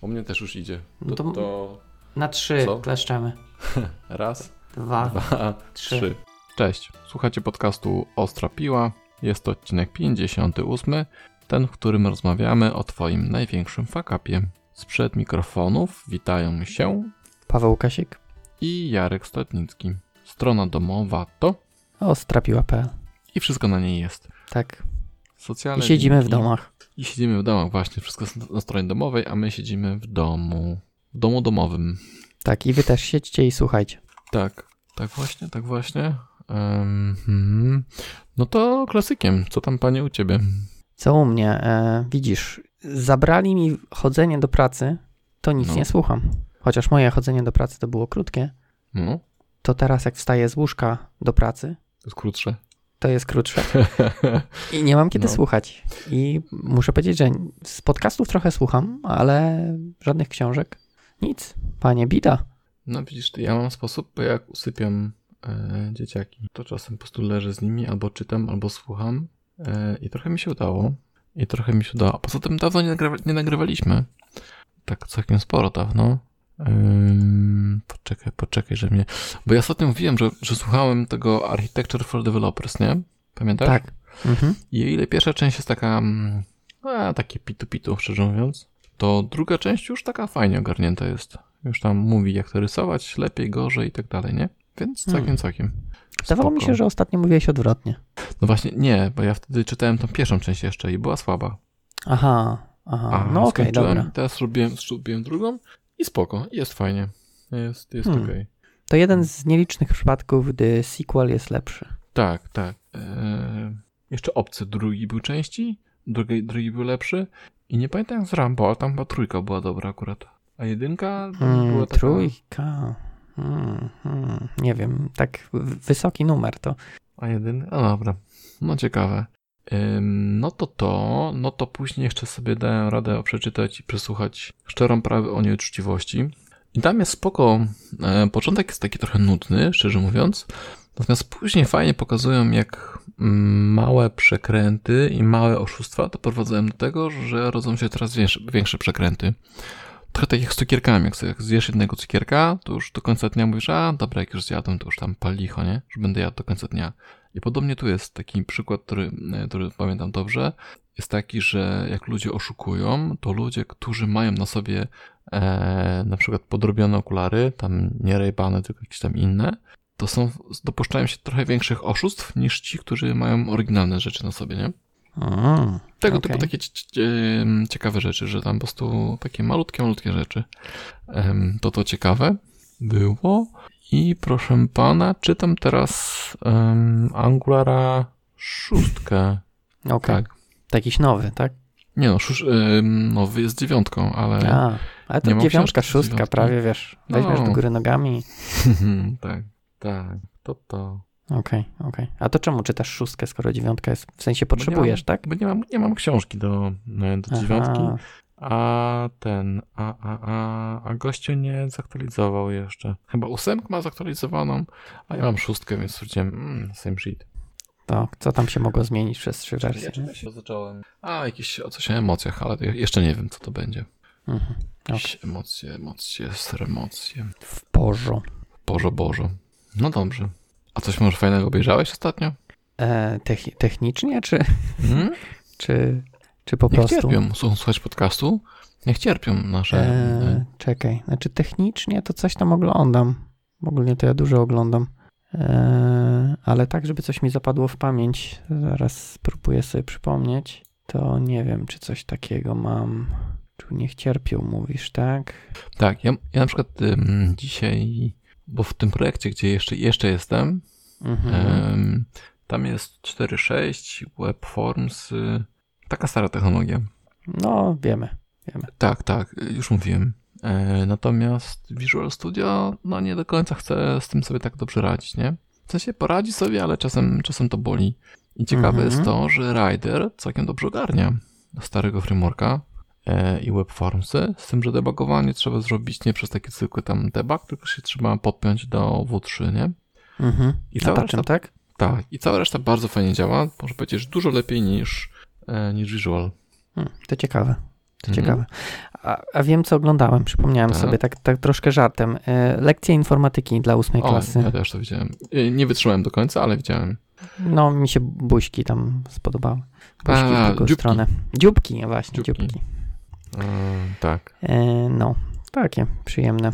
U mnie też już idzie. No To, to- to Na trzy Co? kleszczemy. raz, Dwa. dwa, trzy. trzy. Cześć, słuchacie podcastu Ostra Piła. Jest to odcinek 58, ten, w którym rozmawiamy o Twoim największym fakapie. Sprzed mikrofonów witają się Paweł Kasik. i Jarek Stadnicki. Strona domowa to O, strapiła.pl. i wszystko na niej jest. Tak. Socjalne I siedzimy w linki. domach. I siedzimy w domach, właśnie. Wszystko jest na stronie domowej, a my siedzimy w domu. W domu domowym. Tak, i wy też siedźcie i słuchajcie. Tak, tak właśnie, tak właśnie. Hmm. No to klasykiem. Co tam panie u ciebie? Co u mnie? E, widzisz, zabrali mi chodzenie do pracy, to nic No. nie słucham. Chociaż moje chodzenie do pracy to było krótkie, No, to teraz jak wstaję z łóżka do pracy, to jest krótsze. To jest krótsze. I nie mam kiedy No. słuchać. I muszę powiedzieć, że z podcastów trochę słucham, ale żadnych książek. Nic. Panie, bida. No widzisz, ja mam sposób, bo jak usypiam e, dzieciaki, to czasem po prostu leżę z nimi, albo czytam, albo słucham e, i trochę mi się udało. I trochę mi się udało. A poza tym dawno nie, nagrywa, nie nagrywaliśmy. Tak całkiem sporo dawno. Poczekaj, poczekaj, że mnie... Bo ja ostatnio mówiłem, że, że słuchałem tego Architecture for Developers, nie? Pamiętasz? Tak. Mhm. I o ile pierwsza część jest taka, mm, a, takie pitu-pitu, szczerze mówiąc, to druga część już taka fajnie ogarnięta jest. Już tam mówi, jak to rysować, lepiej, gorzej i tak dalej, nie? Więc całkiem, Hmm. całkiem. Zdawało mi się, że ostatnio mówiłeś odwrotnie. No właśnie, nie, bo ja wtedy czytałem tą pierwszą część jeszcze i była słaba. Aha, aha. A no okej, skończyłem dobra. i Teraz robiłem, zrobiłem drugą i spoko, jest fajnie. Jest, jest Hmm. okej. To jeden z nielicznych przypadków, gdy sequel jest lepszy. Tak, tak. Eee, jeszcze Obcy drugi był części, drugi, drugi był lepszy i nie pamiętam z Rambo, ale tam chyba trójka była dobra akurat. A jedynka była Mm, taka... trójka. Mm, mm, nie wiem, tak wysoki numer to. A jeden? No dobra. No ciekawe. No to to, no to później jeszcze sobie dałem radę przeczytać i przesłuchać Szczerą prawę o nieuczciwości. I tam jest spoko. E, początek jest taki trochę nudny, szczerze mówiąc. Natomiast później fajnie pokazują, jak mm, małe przekręty i małe oszustwa doprowadzają do tego, że rodzą się coraz większe, przekręty. Trochę tak jak z cukierkami. Jak sobie jak zjesz jednego cukierka, to już do końca dnia mówisz, a dobra, jak już zjadłem, to już tam pal licho, nie? Że będę jadł do końca dnia. I podobnie tu jest taki przykład, który, e, który pamiętam dobrze. Jest taki, że jak ludzie oszukują, to ludzie, którzy mają na sobie e, na przykład podrobione okulary, tam nie rejbane, tylko jakieś tam inne, to są, dopuszczają się trochę większych oszustw niż ci, którzy mają oryginalne rzeczy na sobie, nie? Mm, Tego okej. typu takie em, ciekawe rzeczy, że tam po prostu takie malutkie, malutkie rzeczy. To to ciekawe było. I proszę pana, czytam teraz um, Angulara szóstkę. Okej. Tak. To jakiś nowy, tak? Nie no, szusz, nowy jest dziewiątką, ale A, ale to dziewiątka, szóstka, dziewiątki. prawie wiesz. Weźmiesz No. do góry nogami. tak, tak, to to. Okej, okej. A to czemu czytasz szóstkę, skoro dziewiątka jest, w sensie potrzebujesz, bo mam, tak? Bo nie mam, nie mam książki do, e, do dziewiątki. A ten, a, a, a, a gościu nie zaktualizował jeszcze. Chyba ósemkę ma zaktualizowaną, a ja mam szóstkę, więc stwierdziłem, mm, same shit. To co tam się mogło zmienić przez trzy wersje? nie? się zacząłem. A, jakieś o coś o emocjach, ale jeszcze nie wiem, co to będzie. Mhm. Jakieś emocje, emocje, emocje. W porządku. Bożo, Bożo. No dobrze. A coś może fajnego obejrzałeś ostatnio? E, techni- technicznie, czy, Hmm? czy, czy po Niech prostu? cierpią. Słu- Słuchać podcastu? Niech cierpią nasze... E, czekaj, znaczy technicznie to coś tam oglądam. Ogólnie to ja dużo oglądam. E, ale tak, żeby coś mi zapadło w pamięć, zaraz spróbuję sobie przypomnieć, to nie wiem, czy coś takiego mam. Czy niech cierpią, mówisz, tak? Tak, ja, ja na przykład ym, dzisiaj, bo w tym projekcie, gdzie jeszcze, jeszcze jestem, Mhm. ym, tam jest 4.6, Webforms, y, taka stara technologia. No, wiemy, wiemy. Tak, tak, już mówiłem. E, natomiast Visual Studio, no nie do końca chce z tym sobie tak dobrze radzić, nie? W sensie poradzi sobie, ale czasem, czasem to boli. I ciekawe Mhm. jest to, że Rider całkiem dobrze ogarnia starego frameworka e, i webformsy, z tym, że debugowanie trzeba zrobić nie przez taki zwykły tam debug, tylko się trzeba podpiąć do W3, nie? Mhm. I cała reszta, tak? tak, i cała reszta bardzo fajnie działa, może powiedzieć, dużo lepiej niż, niż Visual. Hmm, to ciekawe. To Mhm. ciekawe. A, a wiem, co oglądałem. Przypomniałem Tak. sobie tak, tak troszkę żartem. E, lekcje informatyki dla ósmej klasy. ja też to widziałem. Y, Nie wytrzymałem do końca, ale widziałem. No, mi się buźki tam spodobały. Buźki A, w drugą dzióbki. stronę. Dzióbki, właśnie, Dzióbki. dzióbki. E, tak. E, no, takie przyjemne.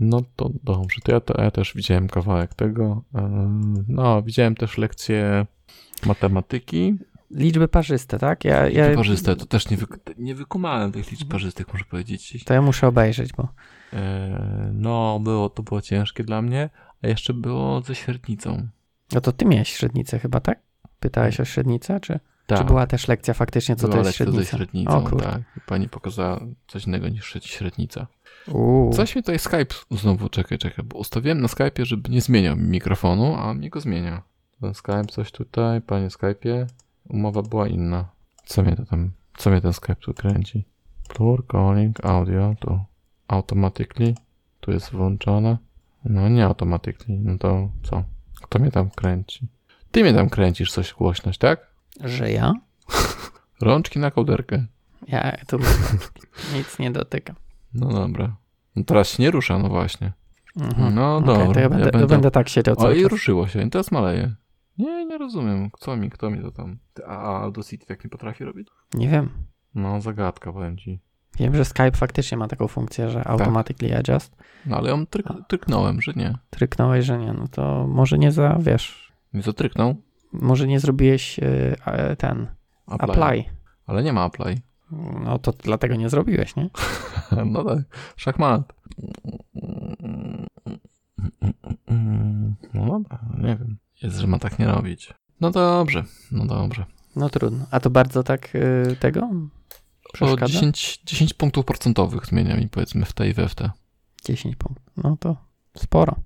No to dobrze, to ja, to ja też widziałem kawałek tego. E, No, widziałem też lekcję matematyki. Liczby parzyste, tak? Ja, ja, parzyste, to też nie, wy, nie wykumałem tych liczb parzystych, muszę powiedzieć. To ja muszę obejrzeć, bo E, No, było, to było ciężkie dla mnie, a jeszcze było ze średnicą. no to ty miałeś średnicę chyba, tak? Pytałeś o średnicę, czy, Tak, czy była też lekcja faktycznie, co była to jest lekcja ze średnica? średnicą, O kurde. tak. Pani pokazała coś innego niż śred- średnica. Uuu. Coś mi tutaj Skype znowu, czekaj, czekaj, bo ustawiłem na Skype'ie, żeby nie zmieniał mi mikrofonu, a mnie go zmienia. Ten Skype coś tutaj, panie Skype'ie, umowa była inna. Co mnie to tam, co mnie ten Skype tu kręci? Plur, calling, audio, tu automatically, tu jest włączone. No nie automatically, no to co? Kto mnie tam kręci? Ty mnie tam kręcisz coś głośność, tak? Że ja? Rączki na kołderkę. Ja tu nic nie dotykam. No dobra. No teraz się nie rusza, no właśnie. Mhm. No dobra. to ja będę, ja to będę będę tak siedział O, i ruszyło się, i teraz maleje. Nie, nie rozumiem. Co mi, kto mi to tam. A, Audacity jak nie potrafi robić? Nie wiem. No, zagadka, powiem ci. Wiem, że Skype faktycznie ma taką funkcję, że automatically adjust. No, ale ją tryk, tryknąłem, że nie. Tryknąłeś, że nie, no to może nie za, wiesz, Nie zatryknął. może nie zrobiłeś e, ten apply. Ale nie ma apply. No to dlatego nie zrobiłeś, nie? No tak, szachmat. No dobra, nie wiem. Jest, że ma tak nie robić. No dobrze, no dobrze. No trudno. A to bardzo tak e, tego O przeszkadza? 10, 10 punktów procentowych zmienia mi powiedzmy w te i we w te. 10 punktów. No to sporo.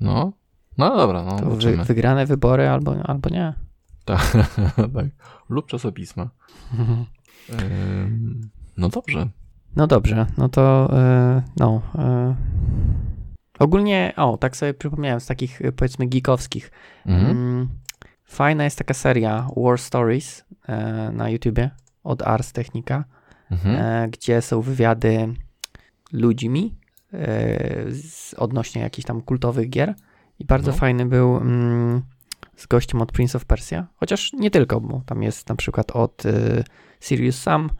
No, no dobra, no To wy, wygrane wybory albo, albo nie. Tak, tak. Lub czasopisma. Ym, no dobrze. No dobrze, no to e, no. E, ogólnie, o, tak sobie przypomniałem z takich e, powiedzmy geekowskich. Mhm. Mm, fajna jest taka seria War Stories e, na YouTubie od Ars Technica, Mhm. e, gdzie są wywiady ludźmi e, z, odnośnie jakichś tam kultowych gier. I bardzo No. fajny był mm, z gościem od Prince of Persia, chociaż nie tylko, bo tam jest na przykład od e, Sirius Sam,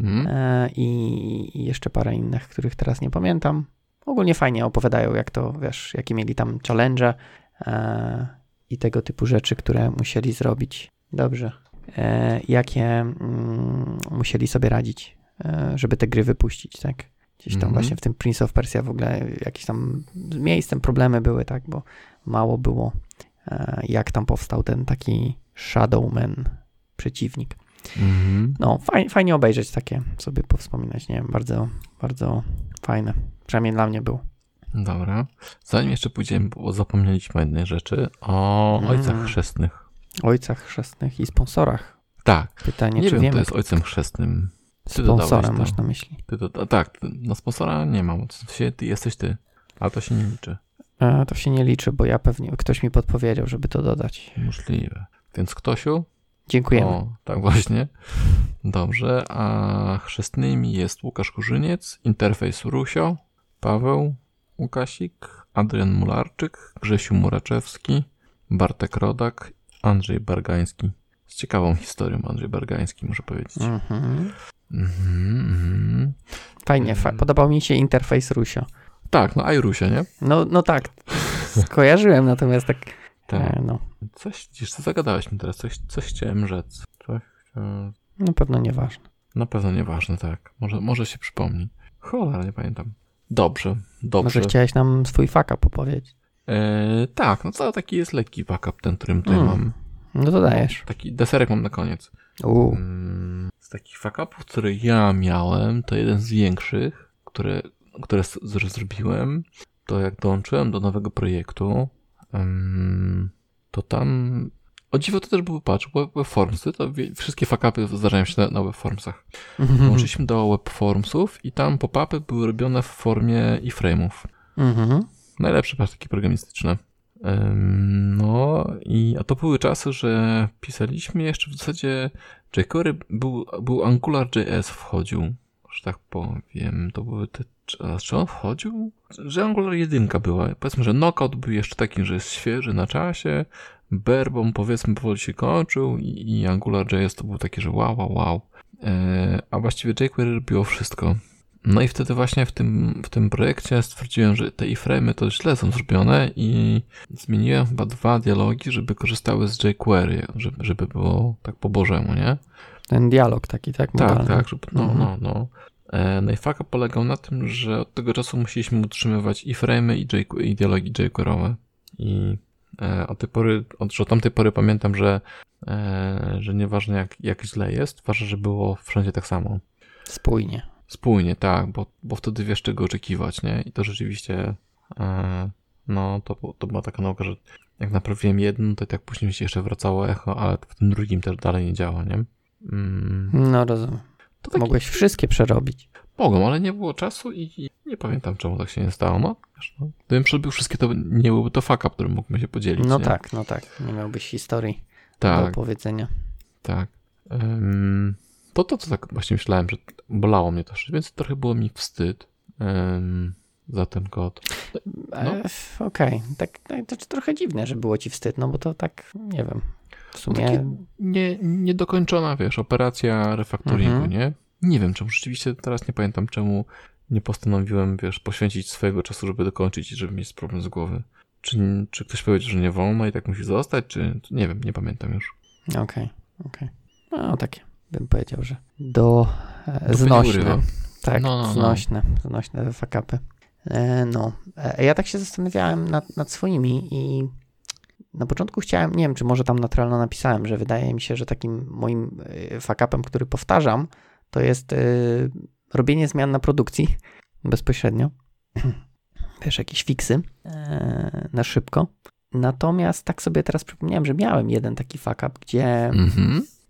Mhm. E, i jeszcze parę innych, których teraz nie pamiętam. Ogólnie fajnie opowiadają, jak to, wiesz, jakie mieli tam challenge e, i tego typu rzeczy, które musieli zrobić. Dobrze. E, jakie mm, musieli sobie radzić, e, żeby te gry wypuścić, tak? Gdzieś tam Mhm. właśnie w tym Prince of Persia w ogóle jakieś tam z miejscem problemy były, tak? Bo mało było, e, jak tam powstał ten taki Shadowman przeciwnik. Mhm. No, fajnie, fajnie obejrzeć takie, sobie powspominać, nie wiem, bardzo, bardzo fajne. Przynajmniej dla mnie było. Dobra. Zanim jeszcze pójdziemy, bo zapomnieliśmy o jednej rzeczy, o Mm. ojcach chrzestnych. Ojcach chrzestnych i sponsorach. Tak. Pytanie, Nie, czy wiem, wiemy, kto jest ojcem chrzestnym. ty sponsorem masz na myśli. Ty to, a tak, ty, na sponsora nie mam. Sensie ty jesteś ty. Ale to się nie liczy. E, to się nie liczy, bo ja pewnie, ktoś mi podpowiedział, żeby to dodać. Możliwe. Więc Ktosiu? Dziękujemy. O, tak właśnie. Dobrze. A chrzestnymi jest Łukasz Kurzyniec, Interfejs Rusio, Paweł Łukasik, Adrian Mularczyk, Grzesiu Muraczewski, Bartek Rodak, Andrzej Bargański. Z ciekawą historią Andrzej Bargański, muszę powiedzieć. Mhm. Mhm. Fajnie, fa- podobał mi się interfejs Rusio. Tak, no a i Rusia, nie? No, no tak, skojarzyłem, natomiast tak, Tak. e, no, Coś, widzisz, co zagadałeś mi teraz, coś, coś chciałem rzec. Coś, na pewno nieważne. na pewno nieważne, tak. Może, może się przypomni. Cholera, nie pamiętam. Dobrze, dobrze. Może chciałeś nam swój faka popowiedzieć. E, tak, no to taki jest lekki backup, ten, którym tutaj Mm. mam. No to dajesz. Taki deserek mam na koniec. Uuu. Mm, z takich fuck-upów, które ja miałem, to jeden z większych, które, które zrobiłem, to jak dołączyłem do nowego projektu, to tam o dziwo to też był patch, web, webformsy, to wszystkie fuck-upy zdarzają się na, na webformsach. Dołączyliśmy do webformsów i tam pop-upy były robione w formie iframe'ów. Mhm. Najlepsze praktyki programistyczne. No i a to były czasy, że pisaliśmy jeszcze w zasadzie jQuery był, był AngularJS wchodził, że tak powiem. To były te. Czy on wchodził? Że Angular jedynka była. Powiedzmy, że Knockout był jeszcze taki, że jest świeży na czasie. Berbom powiedzmy powoli się kończył i, i AngularJS to był taki, że wow, wow, wow. E, a właściwie jQuery robiło wszystko. No i wtedy właśnie w tym, w tym projekcie stwierdziłem, że te iframe to źle są zrobione i zmieniłem chyba dwa dialogi, żeby korzystały z jQuery, żeby, żeby było tak po bożemu, nie? Ten dialog taki, tak? Tak, modalny. tak, żeby, no, mhm. no, no. E, no i faka polegał na tym, że od tego czasu musieliśmy utrzymywać iframe i, i dialogi. I e, od tej pory, od, od tamtej pory pamiętam, że, e, że nieważne jak, jak źle jest, ważne, że było wszędzie tak samo. Spójnie. Spójnie, tak, bo, bo wtedy wiesz czego oczekiwać, nie? I to rzeczywiście, no to, to była taka nauka, że jak naprawiłem jedno, to tak później mi się jeszcze wracało echo, ale w tym drugim też dalej nie działa, nie? Mm. No rozumiem. To taki... Mogłeś wszystkie przerobić. Mogłem, ale nie było czasu i nie pamiętam czemu tak się nie stało. No, wiesz, no. Gdybym przerobił wszystkie, to nie byłby to faka, którym mógłbym się podzielić. No nie? tak, no tak. Nie miałbyś historii tak. do opowiedzenia. Tak. Um, to to, co tak właśnie myślałem, że bolało mnie to, więc trochę było mi wstyd um, za ten kod. No. E, Okej, okay. tak, tak, to trochę dziwne, że było ci wstyd, no bo to tak, nie wiem, w sumie... nie, niedokończona, wiesz, operacja refaktoringu, mhm. nie? Nie wiem, czemu rzeczywiście teraz nie pamiętam, czemu nie postanowiłem, wiesz, poświęcić swojego czasu, żeby dokończyć i żeby mieć problem z głowy. Czy, czy ktoś powiedział, że nie wolno i tak musi zostać, czy nie wiem, nie pamiętam już. Okej, okay, okej. Okay. No, takie bym powiedział, że do, e, znośne. Tak, no, no, no. znośne, znośne fakapy. E, no, e, ja tak się zastanawiałem nad, nad swoimi i na początku chciałem, nie wiem, czy może tam naturalno napisałem, że wydaje mi się, że takim moim fakapem, który powtarzam, to jest robienie zmian na produkcji bezpośrednio. Wiesz, jakieś fiksy na szybko. Natomiast tak sobie teraz przypomniałem, że miałem jeden taki fuck gdzie mm -hmm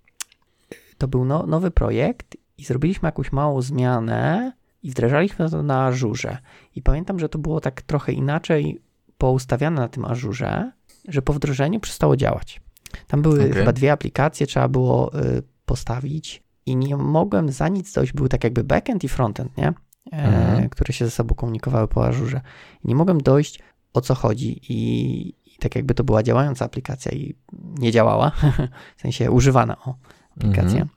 to był no, nowy projekt i zrobiliśmy jakąś małą zmianę i wdrażaliśmy to na Ażurze. I pamiętam, że to było tak trochę inaczej poustawiane na tym Ażurze, że po wdrożeniu przestało działać. Tam były okay. chyba dwie aplikacje, trzeba było y, postawić i nie mogłem za nic dojść. Był tak jakby backend i frontend, nie? E, mhm. które się ze sobą komunikowały po Ażurze. I nie mogłem dojść o co chodzi i, i tak jakby to była działająca aplikacja i nie działała, w sensie używana, o, aplikację. Mhm.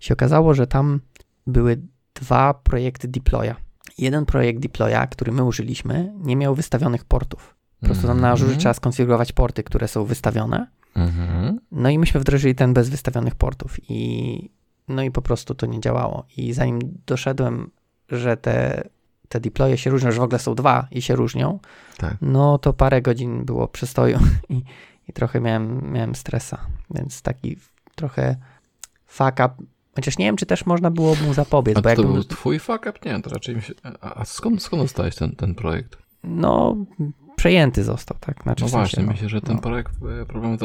się okazało, że tam były dwa projekty deploya. Jeden projekt deploya, który my użyliśmy, nie miał wystawionych portów. Po prostu tam na Azure mhm. trzeba skonfigurować porty, które są wystawione. Mhm. No i myśmy wdrożyli ten bez wystawionych portów i no i po prostu to nie działało. I zanim doszedłem, że te, te deploye się różnią, że w ogóle są dwa i się różnią, tak. no to parę godzin było przystoju i, i trochę miałem, miałem stresa. Więc taki trochę fuck up, chociaż nie wiem, czy też można było mu zapobiec. A bo to był twój fuck up? Nie, to raczej mi się... A skąd, skąd dostałeś ten, ten projekt? No, przejęty został, tak? Znaczy, no właśnie, sensie, myślę, że ten no. projekt, e, problem,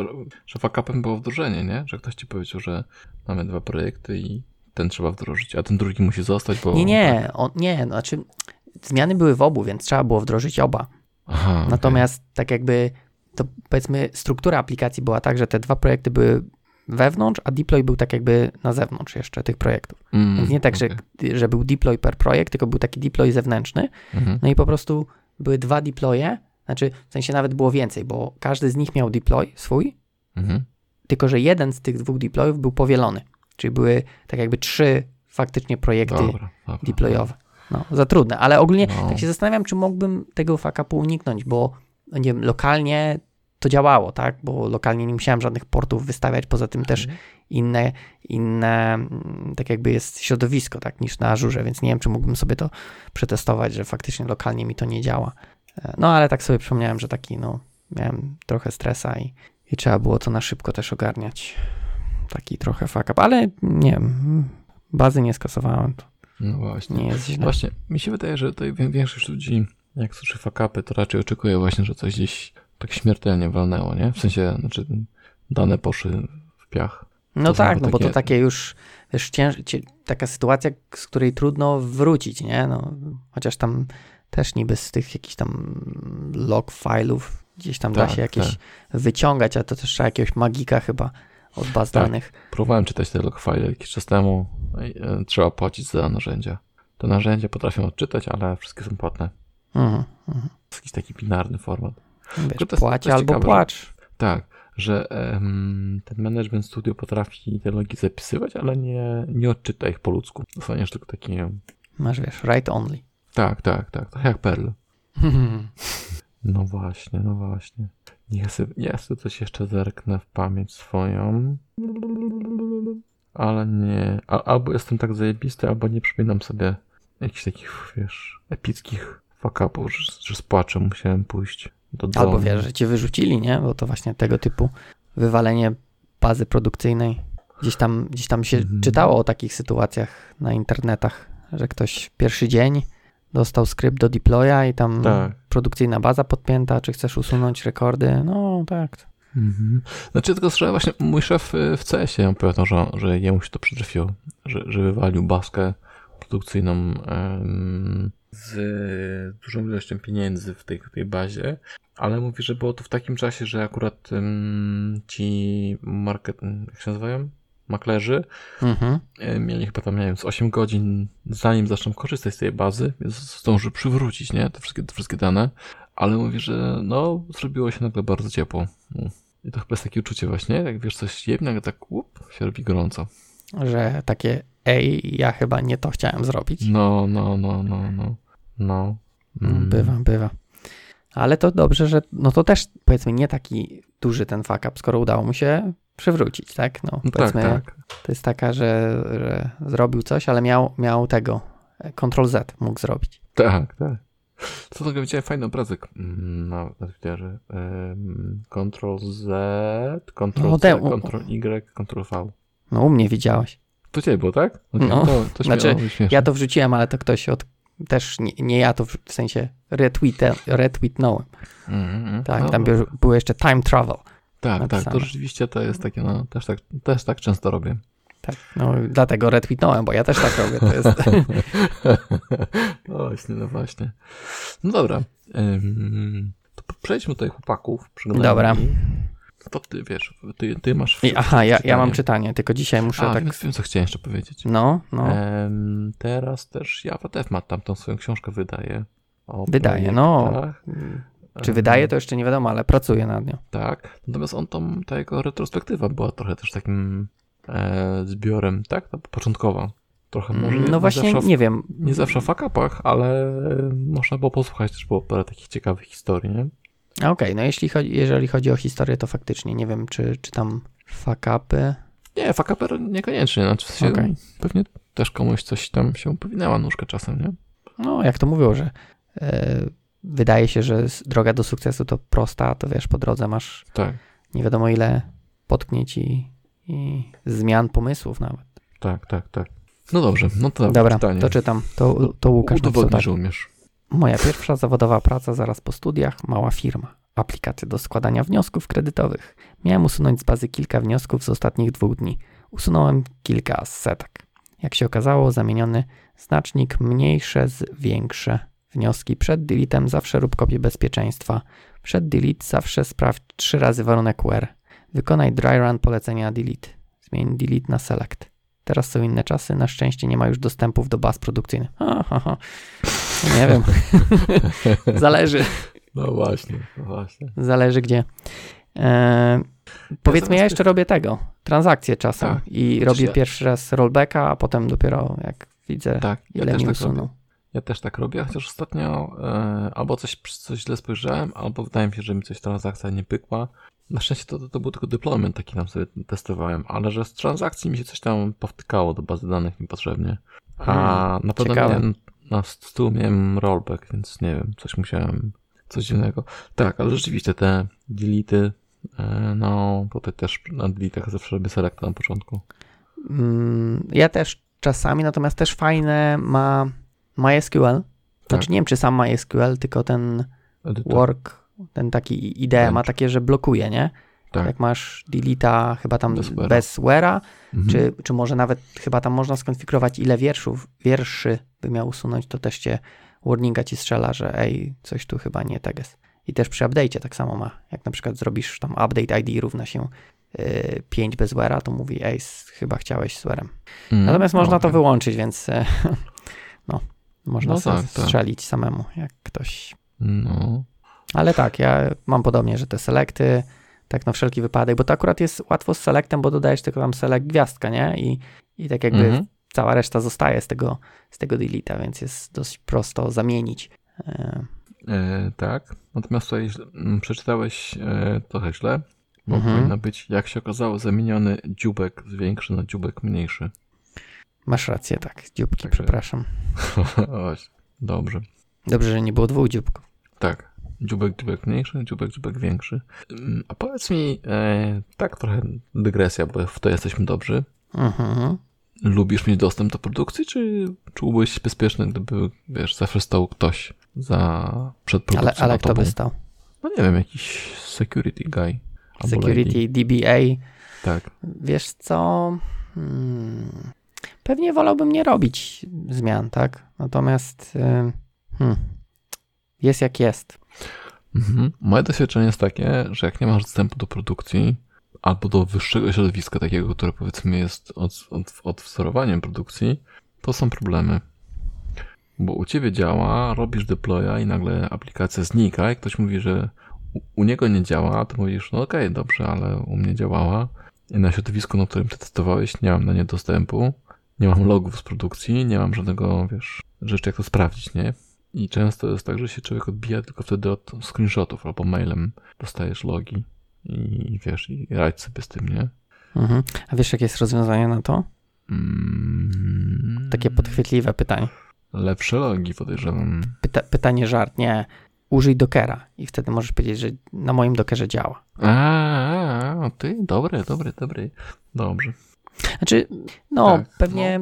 że fuck upem było wdrożenie, nie? Że ktoś ci powiedział, że mamy dwa projekty i ten trzeba wdrożyć, a ten drugi musi zostać, bo... Nie, nie, on, nie, no, znaczy zmiany były w obu, więc trzeba było wdrożyć oba. Aha, Natomiast okay. tak jakby to powiedzmy struktura aplikacji była tak, że te dwa projekty były wewnątrz, a deploy był tak jakby na zewnątrz jeszcze tych projektów. Mm, Więc nie tak, okay. że, że był deploy per projekt, tylko był taki deploy zewnętrzny. Mm -hmm. No i po prostu były dwa deploye, znaczy w sensie nawet było więcej, bo każdy z nich miał deploy swój, -hmm. tylko że jeden z tych dwóch deployów był powielony. Czyli były tak jakby trzy faktycznie projekty dobra, dobra, deployowe. No, za trudne, ale ogólnie no. tak się zastanawiam, czy mógłbym tego fakapu uniknąć, bo nie wiem, lokalnie to działało, tak? Bo lokalnie nie musiałem żadnych portów wystawiać, poza tym też mhm. inne, inne, mm, tak jakby jest środowisko, tak, niż na Azure, więc nie wiem, czy mógłbym sobie to przetestować, że faktycznie lokalnie mi to nie działa. No, ale tak sobie przypomniałem, że taki, no, miałem trochę stresa i, i trzeba było to na szybko też ogarniać. Taki trochę fuck up, ale nie wiem, bazy nie skasowałem, to no właśnie. nie jest źle. Właśnie, mi się wydaje, że tutaj większość ludzi, jak słyszy fuck upy, to raczej oczekuje właśnie, że coś gdzieś tak śmiertelnie walnęło, nie? W sensie, znaczy dane poszły w piach. No to tak, no takie... bo to takie już, wiesz, cięż... taka sytuacja, z której trudno wrócić, nie? No, chociaż tam też niby z tych jakichś tam log file'ów gdzieś tam da Tak, się jakieś tak. wyciągać, a to też trzeba jakiegoś magika chyba od baz Tak. danych. Próbowałem czytać te logfile jakiś czas temu. i, e, Trzeba płacić za narzędzia. Te narzędzia potrafią odczytać, ale wszystkie są płatne. Mhm, mhm. Jakiś taki binarny format. Wiesz, to płać albo ciekawe, płacz. Tak, że em, ten management studio potrafi te logi zapisywać, ale nie, nie odczyta ich po ludzku. Dostaniesz tylko takie. Masz, wiesz, write only. Tak, tak, tak. Tak jak Perl. No właśnie, no właśnie. Niech sobie, ja sobie coś jeszcze zerknę w pamięć swoją. Ale nie. A, albo jestem tak zajebisty, albo nie przypominam sobie jakichś takich, wiesz, epickich fuck-upów, że, że z płaczem musiałem pójść do domu. Albo wiesz, że cię wyrzucili, nie? Bo to właśnie tego typu wywalenie bazy produkcyjnej. Gdzieś tam, gdzieś tam się Mhm. czytało o takich sytuacjach na internetach, że ktoś pierwszy dzień dostał skrypt do deploya i tam Tak. produkcyjna baza podpięta, czy chcesz usunąć rekordy? No tak. Mhm. Znaczy tylko, że właśnie mój szef y, w CS-ie opowiadał, że, że jemu się to przytrafiło, że, że wywalił baskę produkcyjną em, z dużą ilością pieniędzy w tej, w tej bazie, ale mówi, że było to w takim czasie, że akurat em, ci market, jak się nazywają? Maklerzy Mhm. e, mieli chyba tam, nie wiem, z 8 godzin zanim zaczną korzystać z tej bazy, więc zdąży przywrócić, nie, te wszystkie, te wszystkie dane, ale mówi, że no, zrobiło się nagle bardzo ciepło. No. I to chyba jest takie uczucie właśnie, jak wiesz, coś nagle tak łup, się robi gorąco. Że takie, ej, ja chyba nie to chciałem zrobić. No, no, no, no, no, no. Mm. Bywa, bywa. Ale to dobrze, że no to też powiedzmy nie taki duży ten fuck up, skoro udało mu się przywrócić, tak? No, No tak, powiedzmy, tak. to jest taka, że, że zrobił coś, ale miał, miał tego, e, Ctrl Z mógł zrobić. Tak, tak. Co tego widziałem fajny obrazek mm, na, na Twitterze. Ym, Ctrl Z, Ctrl No, C, Ctrl Y, Ctrl V. No u mnie widziałeś. To ciebie było, tak? Okej, No. to, to Znaczy. Ja to wrzuciłem, ale to ktoś od, też nie, nie ja to w, w sensie retweete, retweetnąłem. Mhm, mhm. Tak, No, tam no. był, było jeszcze time travel. Tak, tak, napisane. to rzeczywiście to jest takie, no, też tak, też tak często robię. Tak, no dlatego retweetnąłem, bo ja też tak robię. To jest, no właśnie, no właśnie. No dobra, to przejdźmy tutaj chłopaków. Dobra. To ty, wiesz, ty, ty masz... Aha, ja, ja mam czytanie. tylko dzisiaj muszę A, tak... wiem, co chciałem jeszcze powiedzieć. No, no. Em, teraz też Java DevMat tam tą swoją książkę wydaje. O Wydaje, no. Czy Em, wydaje, to jeszcze nie wiadomo, ale pracuję nad nią. Tak, natomiast on tą, ta jego retrospektywa była trochę też takim e, zbiorem, tak? Ta początkowa. Trochę może No nie właśnie, zawsze, w- nie wiem. nie zawsze w fakapach, ale można było posłuchać też było parę takich ciekawych historii, nie? Okej, no jeśli chodzi, jeżeli chodzi o historię, to faktycznie nie wiem, czy, czy tam fuck-upy. Nie, fakaper niekoniecznie, znaczy w sensie Okej. pewnie też komuś coś tam się powinęła nóżkę czasem, nie? No, jak to mówią, że e, wydaje się, że droga do sukcesu to prosta, to wiesz, po drodze masz Tak, nie wiadomo ile potknięć i, i zmian pomysłów nawet. tak, tak, tak. No dobrze, no to Dobra, pytanie. to czytam. To, to Łukasz Udowodnij, że umiesz. Moja pierwsza zawodowa praca zaraz po studiach, mała firma. Aplikacje do składania wniosków kredytowych. Miałem usunąć z bazy kilka wniosków z ostatnich dwóch dni. Usunąłem kilka z setek. Jak się okazało, zamieniony znacznik mniejsze z większe. Wnioski przed deletem zawsze rób kopię bezpieczeństwa. Przed delete zawsze sprawdź trzy razy warunek where. Wykonaj dry run polecenia delete. Zmień delete na select. Teraz są inne czasy, na szczęście nie ma już dostępów do baz produkcyjnych. Aha, aha. Nie wiem. Zależy, No właśnie, no właśnie. zależy gdzie. E, powiedzmy, ja jeszcze robię tego, transakcje czasem Tak. i Znaczy robię ja- pierwszy raz rollbacka, a potem dopiero jak widzę, Tak, ja ile też mi tak usunął. robię. Ja też tak robię, chociaż ostatnio e, albo coś, coś źle spojrzałem, albo wydaje mi się, że mi coś transakcja nie pykła. Na szczęście to, to, to był tylko deployment, taki tam sobie testowałem, ale że z transakcji mi się coś tam powtykało do bazy danych niepotrzebnie. A Hmm, na pewno miałem, na stół miałem rollback, więc nie wiem, coś musiałem, coś dziwnego. Tak, ale rzeczywiście te delety, e, no tutaj też na deletach zawsze robię select na początku. Mm, ja też czasami, natomiast też fajne ma MySQL. Znaczy Tak. nie wiem, czy sam MySQL, tylko ten Edytor. work, ten taki idea ma takie, że blokuje, nie? Tak. Jak masz deleta chyba tam Bez where'a, Mhm. czy, czy może nawet chyba tam można skonfigurować ile wierszów, wierszy by miał usunąć, to też cię warninga ci strzela, że ej, coś tu chyba nie tak jest. I też przy update'cie tak samo ma. Jak na przykład zrobisz tam update ID równa się y, 5 bez where'a, to mówi ej, chyba chciałeś z where'em. Mm, Natomiast można to okej. wyłączyć, więc e, no, można No sobie tak, tak. strzelić samemu, jak ktoś. No, Ale tak, ja mam podobnie, że te selekty, tak na wszelki wypadek, bo to akurat jest łatwo z selectem, bo dodajesz tylko tam select gwiazdka, nie? I, i tak jakby Mhm. cała reszta zostaje z tego, z tego deleta, więc jest dość prosto zamienić. E, tak. Natomiast tutaj przeczytałeś e, trochę źle, bo Mhm. powinno być, jak się okazało, zamieniony dziubek z większy na dziubek mniejszy. Masz rację, tak, dzióbki, Także- przepraszam. Dobrze. Dobrze, że nie było dwóch dzióbków. Tak. Dziubek, dziubek mniejszy, dziubek, dziubek większy. Ym, A powiedz mi, e, tak trochę dygresja, bo w to jesteśmy dobrzy. Mhm. Lubisz mieć dostęp do produkcji, czy czułbyś się bezpieczny, gdyby, wiesz, zawsze stał ktoś za, przed produkcją Ale, ale kto by stał? No nie wiem, jakiś security guy. Security, DBA, Tak. Wiesz co? Hmm. Pewnie wolałbym nie robić zmian, tak? Natomiast y, hmm. jest jak jest. Mhm. Moje doświadczenie jest takie, że jak nie masz dostępu do produkcji albo do wyższego środowiska takiego, które powiedzmy jest od, od, odwzorowaniem produkcji, to są problemy. Bo u ciebie działa, robisz deploya i nagle aplikacja znika i ktoś mówi, że u, niego nie działa, to mówisz, no okej, dobrze, ale u mnie działała i na środowisku, na którym ty testowałeś, nie mam na nie dostępu, nie mam logów z produkcji, nie mam żadnego, wiesz, rzeczy jak to sprawdzić, nie? I często jest tak, że się człowiek odbija tylko wtedy od screenshotów albo mailem dostajesz logi i wiesz, i radź sobie z tym, nie? Mhm. A wiesz, jakie jest rozwiązanie na to? Mm, Takie podchwytliwe pytanie. Lepsze logi podejrzewam. Pyta pytanie żart, nie. Użyj Dockera i wtedy możesz powiedzieć, że na moim Dockerze działa. A, a, ty, dobry, dobry, dobry. Dobrze. Znaczy, no, Tak, pewnie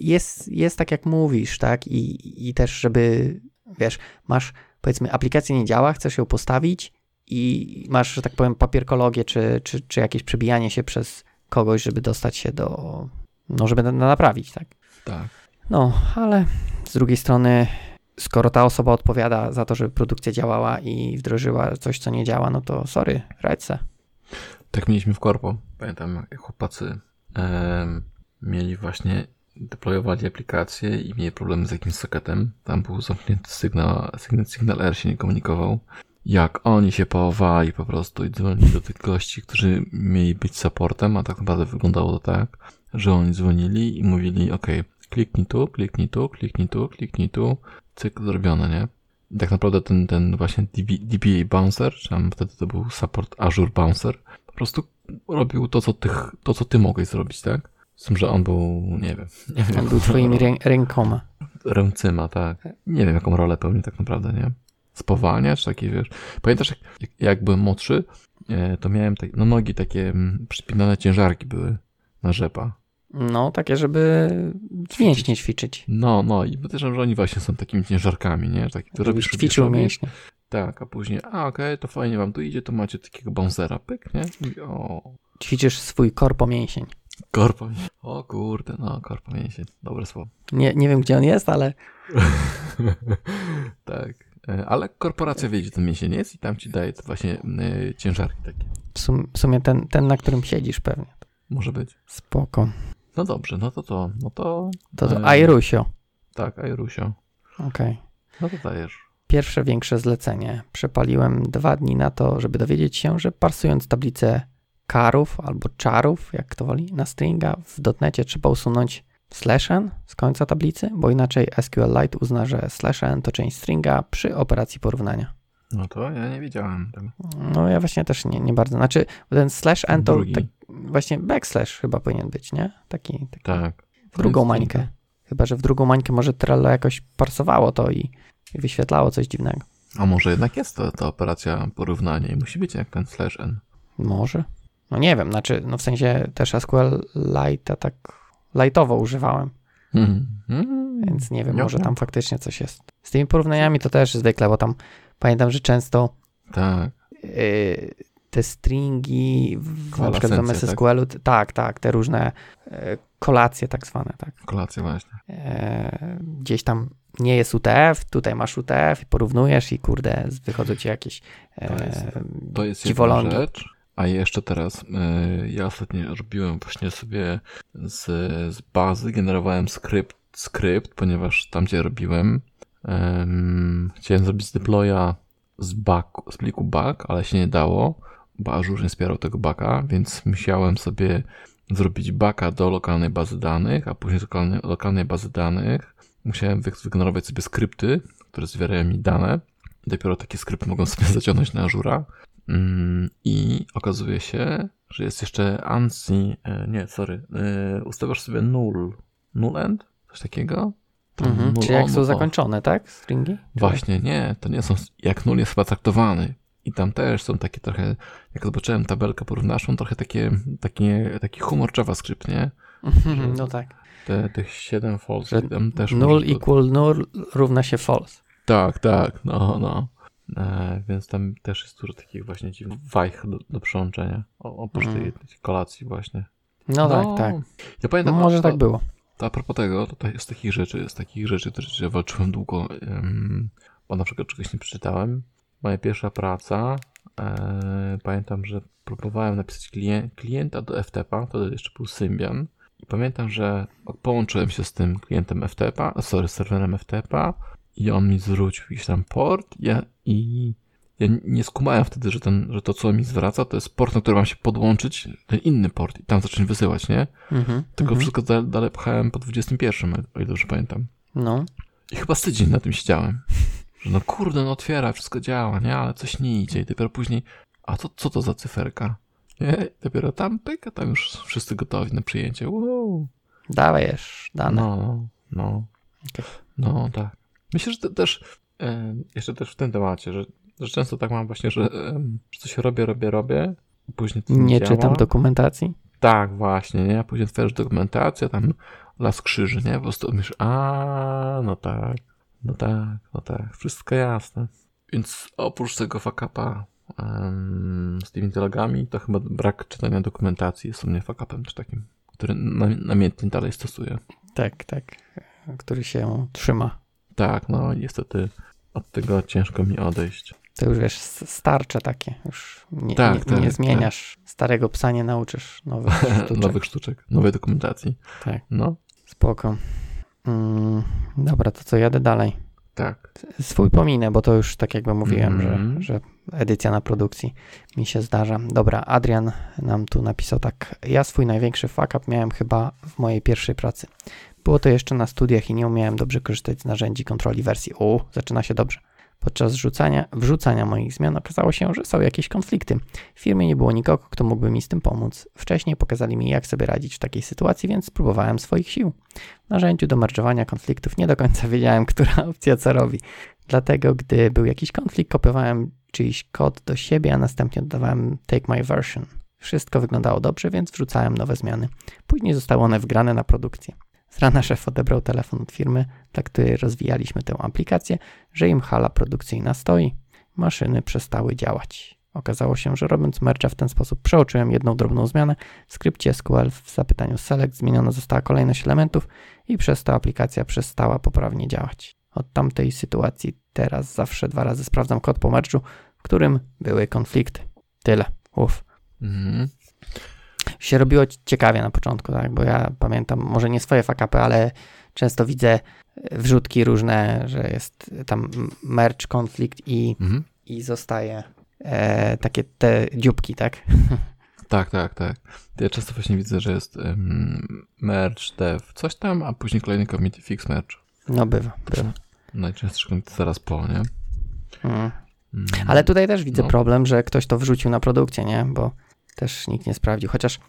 Jest, jest tak, jak mówisz, tak? I, I też, żeby, wiesz, masz, powiedzmy, aplikacja nie działa, chcesz ją postawić i masz, że tak powiem, papierkologię, czy, czy, czy jakieś przebijanie się przez kogoś, żeby dostać się do, no, żeby na- naprawić, tak? Tak. No, ale z drugiej strony, skoro ta osoba odpowiada za to, żeby produkcja działała i wdrożyła coś, co nie działa, no to sorry, radź se. Tak mieliśmy w korpo. Pamiętam, jak chłopacy em, mieli właśnie, deployowali aplikację i mieli problem z jakimś socketem. Tam był zamknięty sygnał, sygnał, sygnał R się nie komunikował. Jak oni się pałowali po prostu i dzwonili do tych gości, którzy mieli być supportem, a tak naprawdę wyglądało to tak, że oni dzwonili i mówili, ok, kliknij tu, kliknij tu, kliknij tu, kliknij tu, cyk, zrobione, nie? I tak naprawdę ten, ten właśnie DB, DBA Bouncer, czy tam wtedy to był support Azure Bouncer, prostu robił to, co, tych, to, co ty mogłeś zrobić, tak? Z tym, że on był, nie wiem, nie wiem, On był twoimi rę rękoma. ręcyma, tak. Nie wiem, jaką rolę pełni tak naprawdę, nie? Spowalnia, czy takie, wiesz... Pamiętasz, jak, jak, byłem młodszy, e, to miałem tak, no nogi takie mm, przypinane ciężarki były na rzepa. No, takie, żeby mięśnie ćwiczyć. No, no i podejrzewam, że oni właśnie są takimi ciężarkami, nie? Taki, ty robisz, ćwiczył robisz, mięśnie. Tak, a później, a okej, to fajnie wam tu idzie, to macie takiego bouncera, pyk, nie? I, o, Ćwiczysz swój korpo mięsień. korpo. O kurde, no, korpo mięsień. Dobre słowo. Nie, nie wiem, gdzie on jest, ale tak. E, Ale korporacja wie, gdzie ten mięsień jest i tam ci daje to właśnie e, ciężarki takie. w, sum, w sumie ten, ten, na którym siedzisz pewnie. Może być. Spoko. No dobrze, no to to, no to... To to e, Airusio. Tak, Ajrusio. Okej. No to dajesz. Pierwsze większe zlecenie. Przepaliłem dwa dni na to, żeby dowiedzieć się, że parsując tablicę karów albo czarów, jak kto woli, na stringa w dotnecie trzeba usunąć slash n z końca tablicy, bo inaczej SQLite uzna, że slash n to część stringa przy operacji porównania. No to ja nie wiedziałem tego. No ja właśnie też nie, nie bardzo. Znaczy ten slash n to tak, właśnie backslash chyba powinien być, nie? Taki, taki Tak. w drugą mańkę. Chyba, że w drugą mańkę może Trello jakoś parsowało to i, i wyświetlało coś dziwnego. A może jednak jest to ta operacja porównania i musi być jak ten slash n. Może. No nie wiem, znaczy, no w sensie też SQLite tak lightowo używałem, Mhm. Mhm. więc nie wiem, Nie, może nie. tam faktycznie coś jest. Z tymi porównaniami to też zwykle, bo tam pamiętam, że często Tak. yy, te stringi w, na przykład w Kwalasencje, MS SQL-u, t- tak, tak, te różne yy, kolacje tak zwane, tak, Kolację właśnie. yy, gdzieś tam nie jest UTF, tutaj masz UTF i porównujesz i kurde, wychodzą ci jakieś To jest, e, to jest jedna dziwolągi. rzecz. A jeszcze teraz, y, ja ostatnio robiłem właśnie sobie z, z bazy, generowałem skrypt, skrypt, ponieważ tam, gdzie robiłem, em, chciałem zrobić z deploya z, back, z pliku back, ale się nie dało, bo Azure nie wspierał tego backa, więc musiałem sobie zrobić backa do lokalnej bazy danych, a później z lokalnej, lokalnej bazy danych musiałem wy- wygenerować sobie skrypty, które zwierają mi dane. Dopiero takie skrypty mogą sobie zaciągnąć na Azura. Mm, I okazuje się, że jest jeszcze ANSI, e, nie, sorry, e, ustawiasz sobie null, null end, coś takiego. Mhm. Czyli jak są zakończone, tak? Stringi? Właśnie, nie, to nie są, jak null jest chyba traktowany. I tam też są takie trochę, jak zobaczyłem tabelkę porównawczą, trochę takie, takie, taki humor JavaScript, nie? Mhm, No tak. Te, tych 7 false, Że tam też Null equal null równa się false. Tak, tak, no, no. E, więc tam też jest dużo takich właśnie dziwnych wajch do, do przełączenia. O, oprócz Mm. tej, tej kolacji właśnie. No, tak, tak. Ja pamiętam, Może to, tak było. To a propos tego, to, jest takich rzeczy, z takich rzeczy, które że walczyłem długo, bo na przykład czegoś nie przeczytałem. Moja pierwsza praca, e, pamiętam, że próbowałem napisać klien, klienta do FTP-a, to jeszcze był Symbian. I pamiętam, że połączyłem się z tym klientem FTP-a, sorry, serwerem FTP-a i on mi zwrócił jakiś tam port ja, i ja nie skumałem wtedy, że, ten, że to, co mi zwraca, to jest port, na który mam się podłączyć, ten inny port i tam zacząć wysyłać, nie? Mhm. Tylko mhm. wszystko dalej, dalej pchałem po 21, o ile dobrze pamiętam. No. I chyba z tydzień na tym siedziałem. Że no kurde, no otwiera, wszystko działa, nie? Ale coś nie idzie. I dopiero później, a to, co to za cyferka? Nie? Dopiero tam, pyk, a tam już wszyscy gotowi na przyjęcie. Wow. Dawajesz dane. No, no. No, tak. Myślę, że te, też, e, jeszcze też w tym temacie, że, że często tak mam właśnie, że, że coś robię, robię, robię, później nie, Nie działa. czytam dokumentacji. Tak, właśnie, nie? Później otwierasz dokumentację, tam las krzyży, nie? Po prostu myślisz, a no tak, no tak, no tak, wszystko jasne. Więc oprócz tego fakapa um, z tymi dialogami, to chyba brak czytania dokumentacji jest u mnie fakapem czy takim, który nam- namiętnie dalej stosuję. Tak, tak. Który się trzyma. Tak, no niestety od tego ciężko mi odejść. To już wiesz, starcze takie. Już nie, Tak, nie, tak, nie tak. zmieniasz. Starego psa nie nauczysz nowych sztuczek. Nowych sztuczek, nowej dokumentacji. Tak. No, Spoko. Mm, dobra, to co, jadę dalej. Tak. Swój pominę, bo to już tak jakby mówiłem, Mhm. że, że edycja na produkcji mi się zdarza. Dobra, Adrian nam tu napisał tak. Ja swój największy fuck up miałem chyba w mojej pierwszej pracy. Było to jeszcze na studiach i nie umiałem dobrze korzystać z narzędzi kontroli wersji. O, zaczyna się dobrze. Podczas rzucania, wrzucania moich zmian okazało się, że są jakieś konflikty. W firmie nie było nikogo, kto mógłby mi z tym pomóc. Wcześniej pokazali mi, jak sobie radzić w takiej sytuacji, więc spróbowałem swoich sił. W narzędziu do merge'owania konfliktów nie do końca wiedziałem, która opcja co robi. Dlatego, gdy był jakiś konflikt, kopiowałem czyjś kod do siebie, a następnie dodawałem take my version. Wszystko wyglądało dobrze, więc wrzucałem nowe zmiany. Później zostały one wgrane na produkcję. Z rana szef odebrał telefon od firmy, dla której rozwijaliśmy tę aplikację, że im hala produkcyjna stoi. Maszyny przestały działać. Okazało się, że robiąc merge'a w ten sposób przeoczyłem jedną drobną zmianę. W skrypcie SQL w zapytaniu select zmieniona została kolejność elementów i przez to aplikacja przestała poprawnie działać. Od tamtej sytuacji teraz zawsze dwa razy sprawdzam kod po merge'u, w którym były konflikty. Tyle. Uff. Mhm. Się robiło ciekawie na początku, tak? Bo ja pamiętam, może nie swoje fakapy, ale często widzę wrzutki różne, że jest tam merge, konflikt i, Mhm. i zostaje e, takie te dzióbki, tak? Tak, tak, tak. Ja często właśnie widzę, że jest um, merge dev, coś tam, a później kolejny commit fix merge. No bywa, bywa. Najczęstszy commit zaraz po, nie? Mm. Mm. Ale tutaj też widzę No. problem, że ktoś to wrzucił na produkcję, nie? Bo też nikt nie sprawdził. Chociaż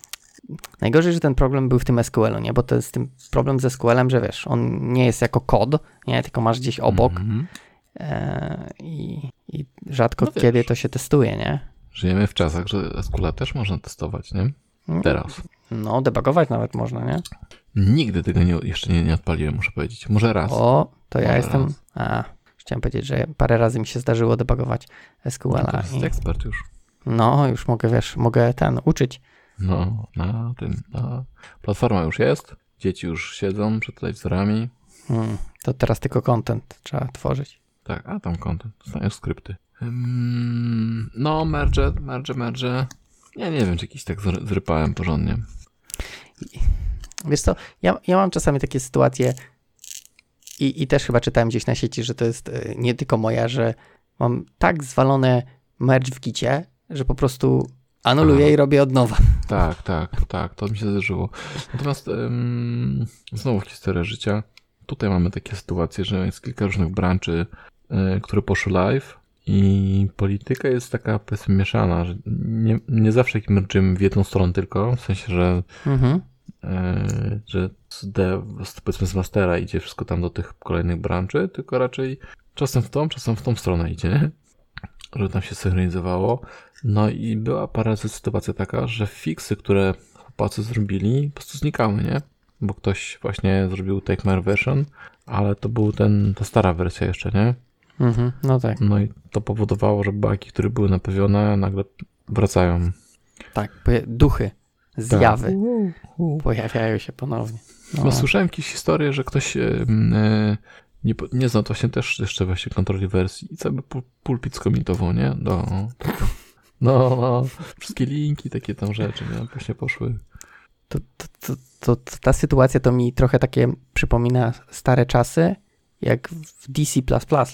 najgorzej, że ten problem był w tym SQL-u, nie? Bo to jest tym problem ze SQL-em, że wiesz, on nie jest jako kod, nie? Tylko masz gdzieś obok Mhm. e, i, i rzadko No kiedy to się testuje, nie? Żyjemy w czasach, że SQL też można testować, nie? Mm, Teraz. No, debugować nawet można, nie? Nigdy tego nie, jeszcze nie, nie odpaliłem, muszę powiedzieć. Może raz. O, to ja jestem... raz. A, chciałem powiedzieć, że parę razy mi się zdarzyło debugować No, SQL-a. to jest I, ekspert już. No, już mogę, wiesz, mogę ten uczyć. No, na tym, na... Platforma już jest, dzieci już siedzą przed telewizorami. Mm, To teraz tylko content trzeba tworzyć. Tak, a tam content, zostają skrypty. Um, no, merge, merge, merge. Ja nie wiem, czy jakiś tak zrypałem porządnie. Wiesz co, ja, ja mam czasami takie sytuacje i, i też chyba czytałem gdzieś na sieci, że to jest e, nie tylko moja, że mam tak zwalone merge w gicie, że po prostu anuluję Aha. i robię od nowa. Tak, tak, tak, to mi się zdarzyło. Natomiast um, znowu historia życia. Tutaj mamy takie sytuacje, że jest kilka różnych branży, y, które poszły live i polityka jest taka powiedzmy mieszana, że nie, nie zawsze merczymy w jedną stronę tylko, w sensie, że mhm. y, że z dev, powiedzmy z mastera idzie wszystko tam do tych kolejnych branży, tylko raczej czasem w tą, czasem w tą stronę idzie? Żeby tam się synchronizowało. No i była parę sytuacja taka, że fixy, które chłopacy zrobili, po prostu znikały, nie? Bo ktoś właśnie zrobił Take My Version, ale to był ten, ta stara wersja jeszcze, nie? Mhm, no tak. No i to powodowało, że baki, które były napewione, nagle wracają. Tak, duchy, zjawy tak. pojawiają się ponownie. No. no, słyszałem jakieś historie, że ktoś e, nie, nie zna właśnie też jeszcze właśnie kontroli wersji i cały pulpit skomitował, nie? Do, no, no, wszystkie linki, takie tam rzeczy, nie? Właśnie poszły. To, to, to, to, ta sytuacja to mi trochę takie przypomina stare czasy, jak w DC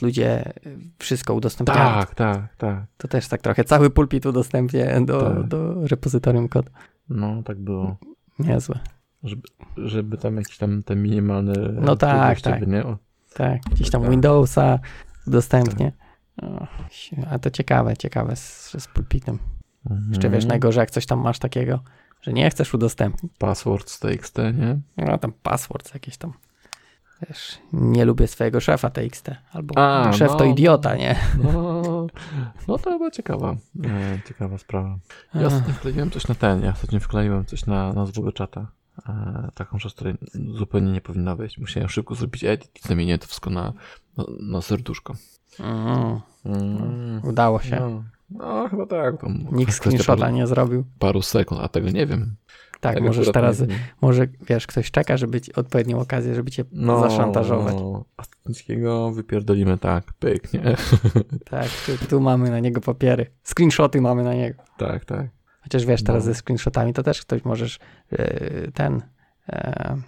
ludzie wszystko udostępniają. Tak, tak, tak. To też tak trochę cały pulpit udostępnię do, tak. do repozytorium kod. No, tak było. Niezłe. Żeby, żeby tam jakieś tam te minimalne. No tak, tak. Nie? Tak, gdzieś tam tak. Windowsa udostępnie. Tak. A to ciekawe, ciekawe z, z pulpitem. Mhm. Jeszcze wiesz, najgorzej jak coś tam masz takiego, że nie chcesz udostępnić. Password z TXT, nie? No tam password jakieś tam. Wiesz, nie lubię swojego szefa TXT. Albo A, szef no, to idiota, nie? No, no to chyba ciekawa, e, ciekawa sprawa. Ja ostatnio wkleiłem coś na ten, ja ostatnio wkleiłem coś na, na zwłogę czata. E, taką rzecz, której zupełnie nie powinna wejść. Musiałem szybko zrobić edit i zamieniłem to wszystko na, na, na serduszko. Mm. Mm. Udało się. No, no chyba tak. Nikt screenshota nie zrobił. Paru sekund, a tego nie wiem. Tak, tego możesz teraz, może wiesz, ktoś czeka, żeby ci odpowiednią okazję, żeby cię no, zaszantażować. No, wypierdolimy tak, pyk, nie? Tak, tu, tu, mamy na niego papiery. Screenshoty mamy na niego. Tak, tak. Chociaż wiesz, teraz no. ze screenshotami to też ktoś możesz yy, ten, yy,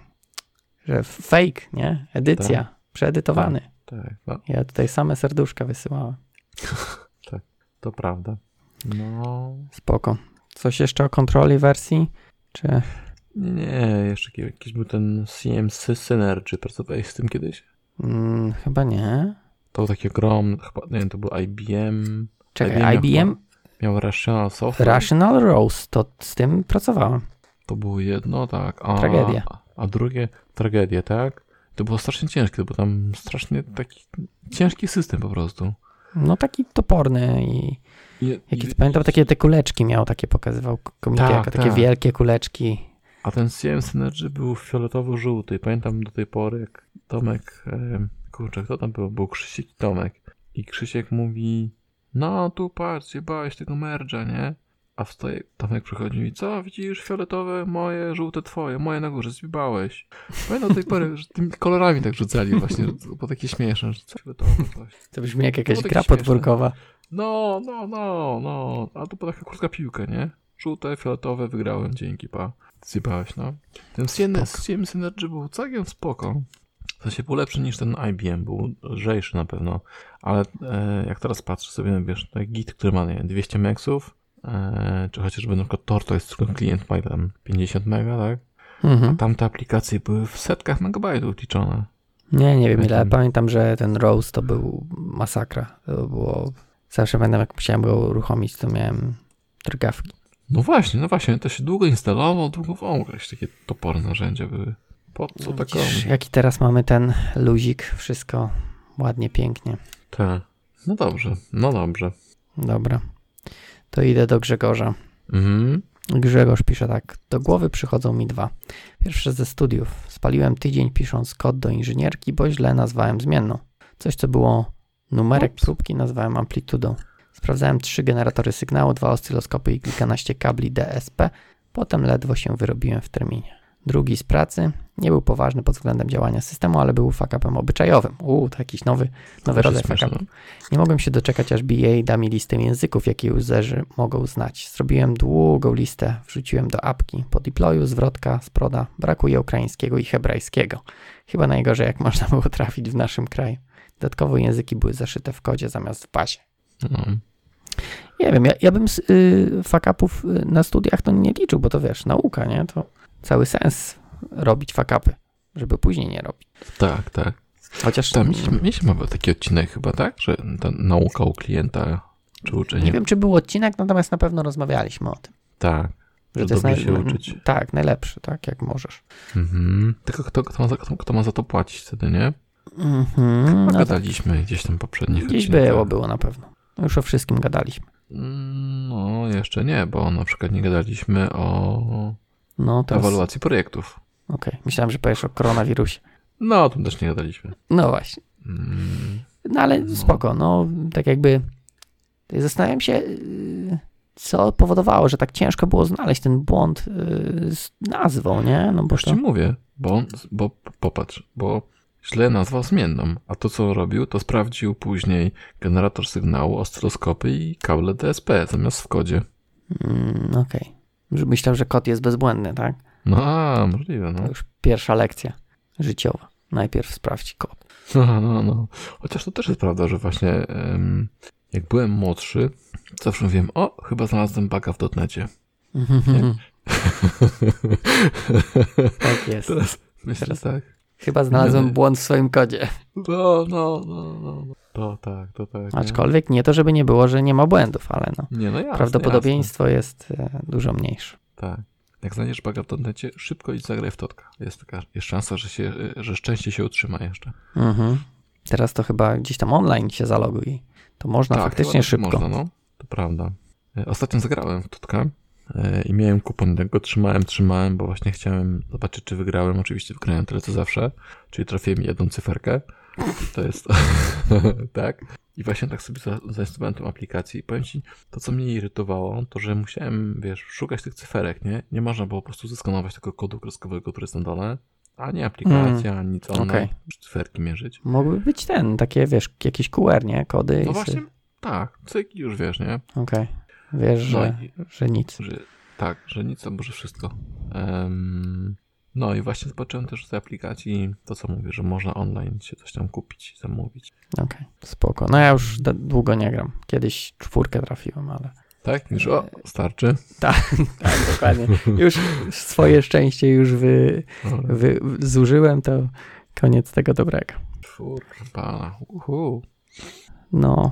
że fake, nie? Edycja, tak. przeedytowany. Tak, tak no. Ja tutaj same serduszka wysyłałem. tak, to prawda. No. Spoko. Coś jeszcze o kontroli wersji? Czy... Nie, jeszcze jakiś był ten CMC Synergy. Pracowałeś z tym kiedyś? Mm, chyba nie. To był taki ogromny, chyba, nie wiem, to był IBM. Czekaj, IBM? IBM? Miał Rational Software. Rational Rose, to z tym pracowałem. To było jedno, tak. A, Tragedia. A, a drugie, tragedię, tak? To było strasznie ciężkie, bo tam strasznie taki ciężki system po prostu. No taki toporny i i, Jakie, i, pamiętam, takie te kuleczki miał, takie pokazywał komitet, tak, takie tak. wielkie kuleczki. A ten CM Synergy był fioletowo-żółty. Pamiętam do tej pory, jak Tomek, kurczę, kto tam był? Był Krzysiek i Tomek. I Krzysiek mówi, no tu patrz, bałeś tego merdża, nie? A wstaje, Tomek przychodzi i co, widzisz, fioletowe moje, żółte twoje, moje na górze, zbibałeś. Pamiętam do tej pory, że tymi kolorami tak rzucali właśnie, bo takie śmieszne, że co fioletowe coś. To brzmi jak jakaś gra podwórkowa. No, no, no, no. A tu taka krótka piłka, nie? Żółte, fioletowe, wygrałem, dzięki, pa. Zjebałeś, no. Ten CM Synergy był całkiem spoko. W sensie był lepszy niż ten IBM, był lżejszy na pewno, ale e, jak teraz patrzę sobie, no wiesz, ten git, który ma nie, 200 meksów, czy chociażby na przykład Tor, to jest tylko klient ma tam 50 mega, tak? Mhm. A tamte aplikacje były w setkach megabajtów liczone. Nie, nie wiem ile, pamiętam, że ten Rose to był masakra. To było Zawsze będę, jak musiałem go uruchomić, to miałem drgawki. No właśnie, no właśnie, to się długo instalowało, długo w jakieś takie toporne narzędzia były. Po co no, taką? Jaki teraz mamy ten luzik, wszystko ładnie, pięknie. Tak, no dobrze, no dobrze. Dobra, to idę do Grzegorza. Mhm. Grzegorz pisze tak. Do głowy przychodzą mi dwa. Pierwsze ze studiów. Spaliłem tydzień pisząc kod do inżynierki, bo źle nazwałem zmienną. Coś, co było Numerek Ups. próbki nazwałem amplitudą. Sprawdzałem trzy generatory sygnału, dwa oscyloskopy i kilkanaście kabli DSP. Potem ledwo się wyrobiłem w terminie. Drugi z pracy. Nie był poważny pod względem działania systemu, ale był fuck-upem obyczajowym. Uuu, to jakiś nowy, nowy rodzaj fuck-upu. Nie mogłem się doczekać, aż BA da mi listę języków, jakie userzy mogą znać. Zrobiłem długą listę, wrzuciłem do apki. Po deployu zwrotka z proda brakuje ukraińskiego i hebrajskiego. Chyba najgorzej, jak można było trafić w naszym kraju. Dodatkowo języki były zaszyte w kodzie zamiast w bazie. No. Nie wiem, ja, ja bym z y, fuck-upów y, na studiach to nie liczył, bo to wiesz, nauka, nie? To cały sens robić fuck-upy, żeby później nie robić. Tak, tak. Chociaż Tam mieliśmy, taki odcinek chyba, tak? Że ta nauka u klienta, czy uczenie. nie wiem, czy był odcinek, natomiast na pewno rozmawialiśmy o tym. Tak. Że Że to jest dobrze się uczyć. Tak, najlepszy, tak, jak możesz. Mhm. Tylko kto, kto, ma za, kto, kto ma za to płacić wtedy, nie? Mhm, no, Gadaliśmy gdzieś tam poprzednich gdzieś odcinkach. było, było na pewno. Już o wszystkim gadaliśmy. Mm, No, jeszcze nie, bo na przykład nie gadaliśmy o No, teraz... Okej, ewaluacji projektów. myślałem, że powiesz o koronawirusie. No, o tym też nie gadaliśmy. No właśnie. Mm, No ale No. spoko, no tak jakby zastanawiam się, yy, co powodowało, że tak ciężko było znaleźć ten błąd yy, z nazwą, nie? No bo Już to, ci mówię, bo, bo popatrz, bo źle nazwał zmienną, a to co robił, to sprawdził później generator sygnału, oscyloskopy i kable DSP zamiast w kodzie. mm, okej. Że Myślał, że kod jest bezbłędny, tak? No, a, możliwe, no. To już pierwsza lekcja życiowa. Najpierw sprawdź kod. No, no, no. Chociaż to też jest prawda, że właśnie em, jak byłem młodszy, zawsze mówiłem, o, chyba znalazłem buga w dotnecie. tak jest. Teraz myślę, Teraz- tak. Chyba znalazłem Nie. błąd w swoim kodzie. No, no, no, no. no. To tak, to tak. nie? Aczkolwiek nie to, żeby nie było, że nie ma błędów, ale no. Nie, no jasne, Prawdopodobieństwo jest e, dużo mniejsze. Jasne. Tak. Jak znajdziesz baga w dotnecie, szybko idź zagraj w totka. Jest taka, jest szansa, że się, że szczęście się utrzyma jeszcze. Mhm. Teraz to chyba gdzieś tam online się zaloguj. To można tak, faktycznie chyba szybko. Można, no. To prawda. E, Ostatnio zagrałem w totka e, i miałem kupon, jak go trzymałem, trzymałem, bo właśnie chciałem zobaczyć, czy wygrałem. Oczywiście wygrałem tyle, co zawsze, czyli trafiłem jedną cyferkę. To jest tak. I właśnie tak sobie za- zainstalowałem tą aplikację i powiem ci, to co mnie irytowało, to że musiałem, wiesz, szukać tych cyferek, nie? Nie można było po prostu zeskanować tego kodu kreskowego, który jest na dole, ani aplikacja, ani nic online, Mm. Okej. cyferki mierzyć. Mógłby być ten, takie wiesz, jakieś QR, nie? Kody. No właśnie, sy- tak, cyk już wiesz, nie? Okej. Wiesz, No że, i- że nic. Że, tak, że nic albo że wszystko. Em, no i właśnie zobaczyłem też tej aplikacji to, co mówię, że można online się coś tam kupić i zamówić. Okej, spoko. No ja już długo nie gram. Kiedyś czwórkę trafiłem, ale... Tak? Już o, starczy. Tak, dokładnie. Już swoje szczęście już wy, Dobra. wy, zużyłem, to koniec tego dobrego. Kurwa, uhu. No,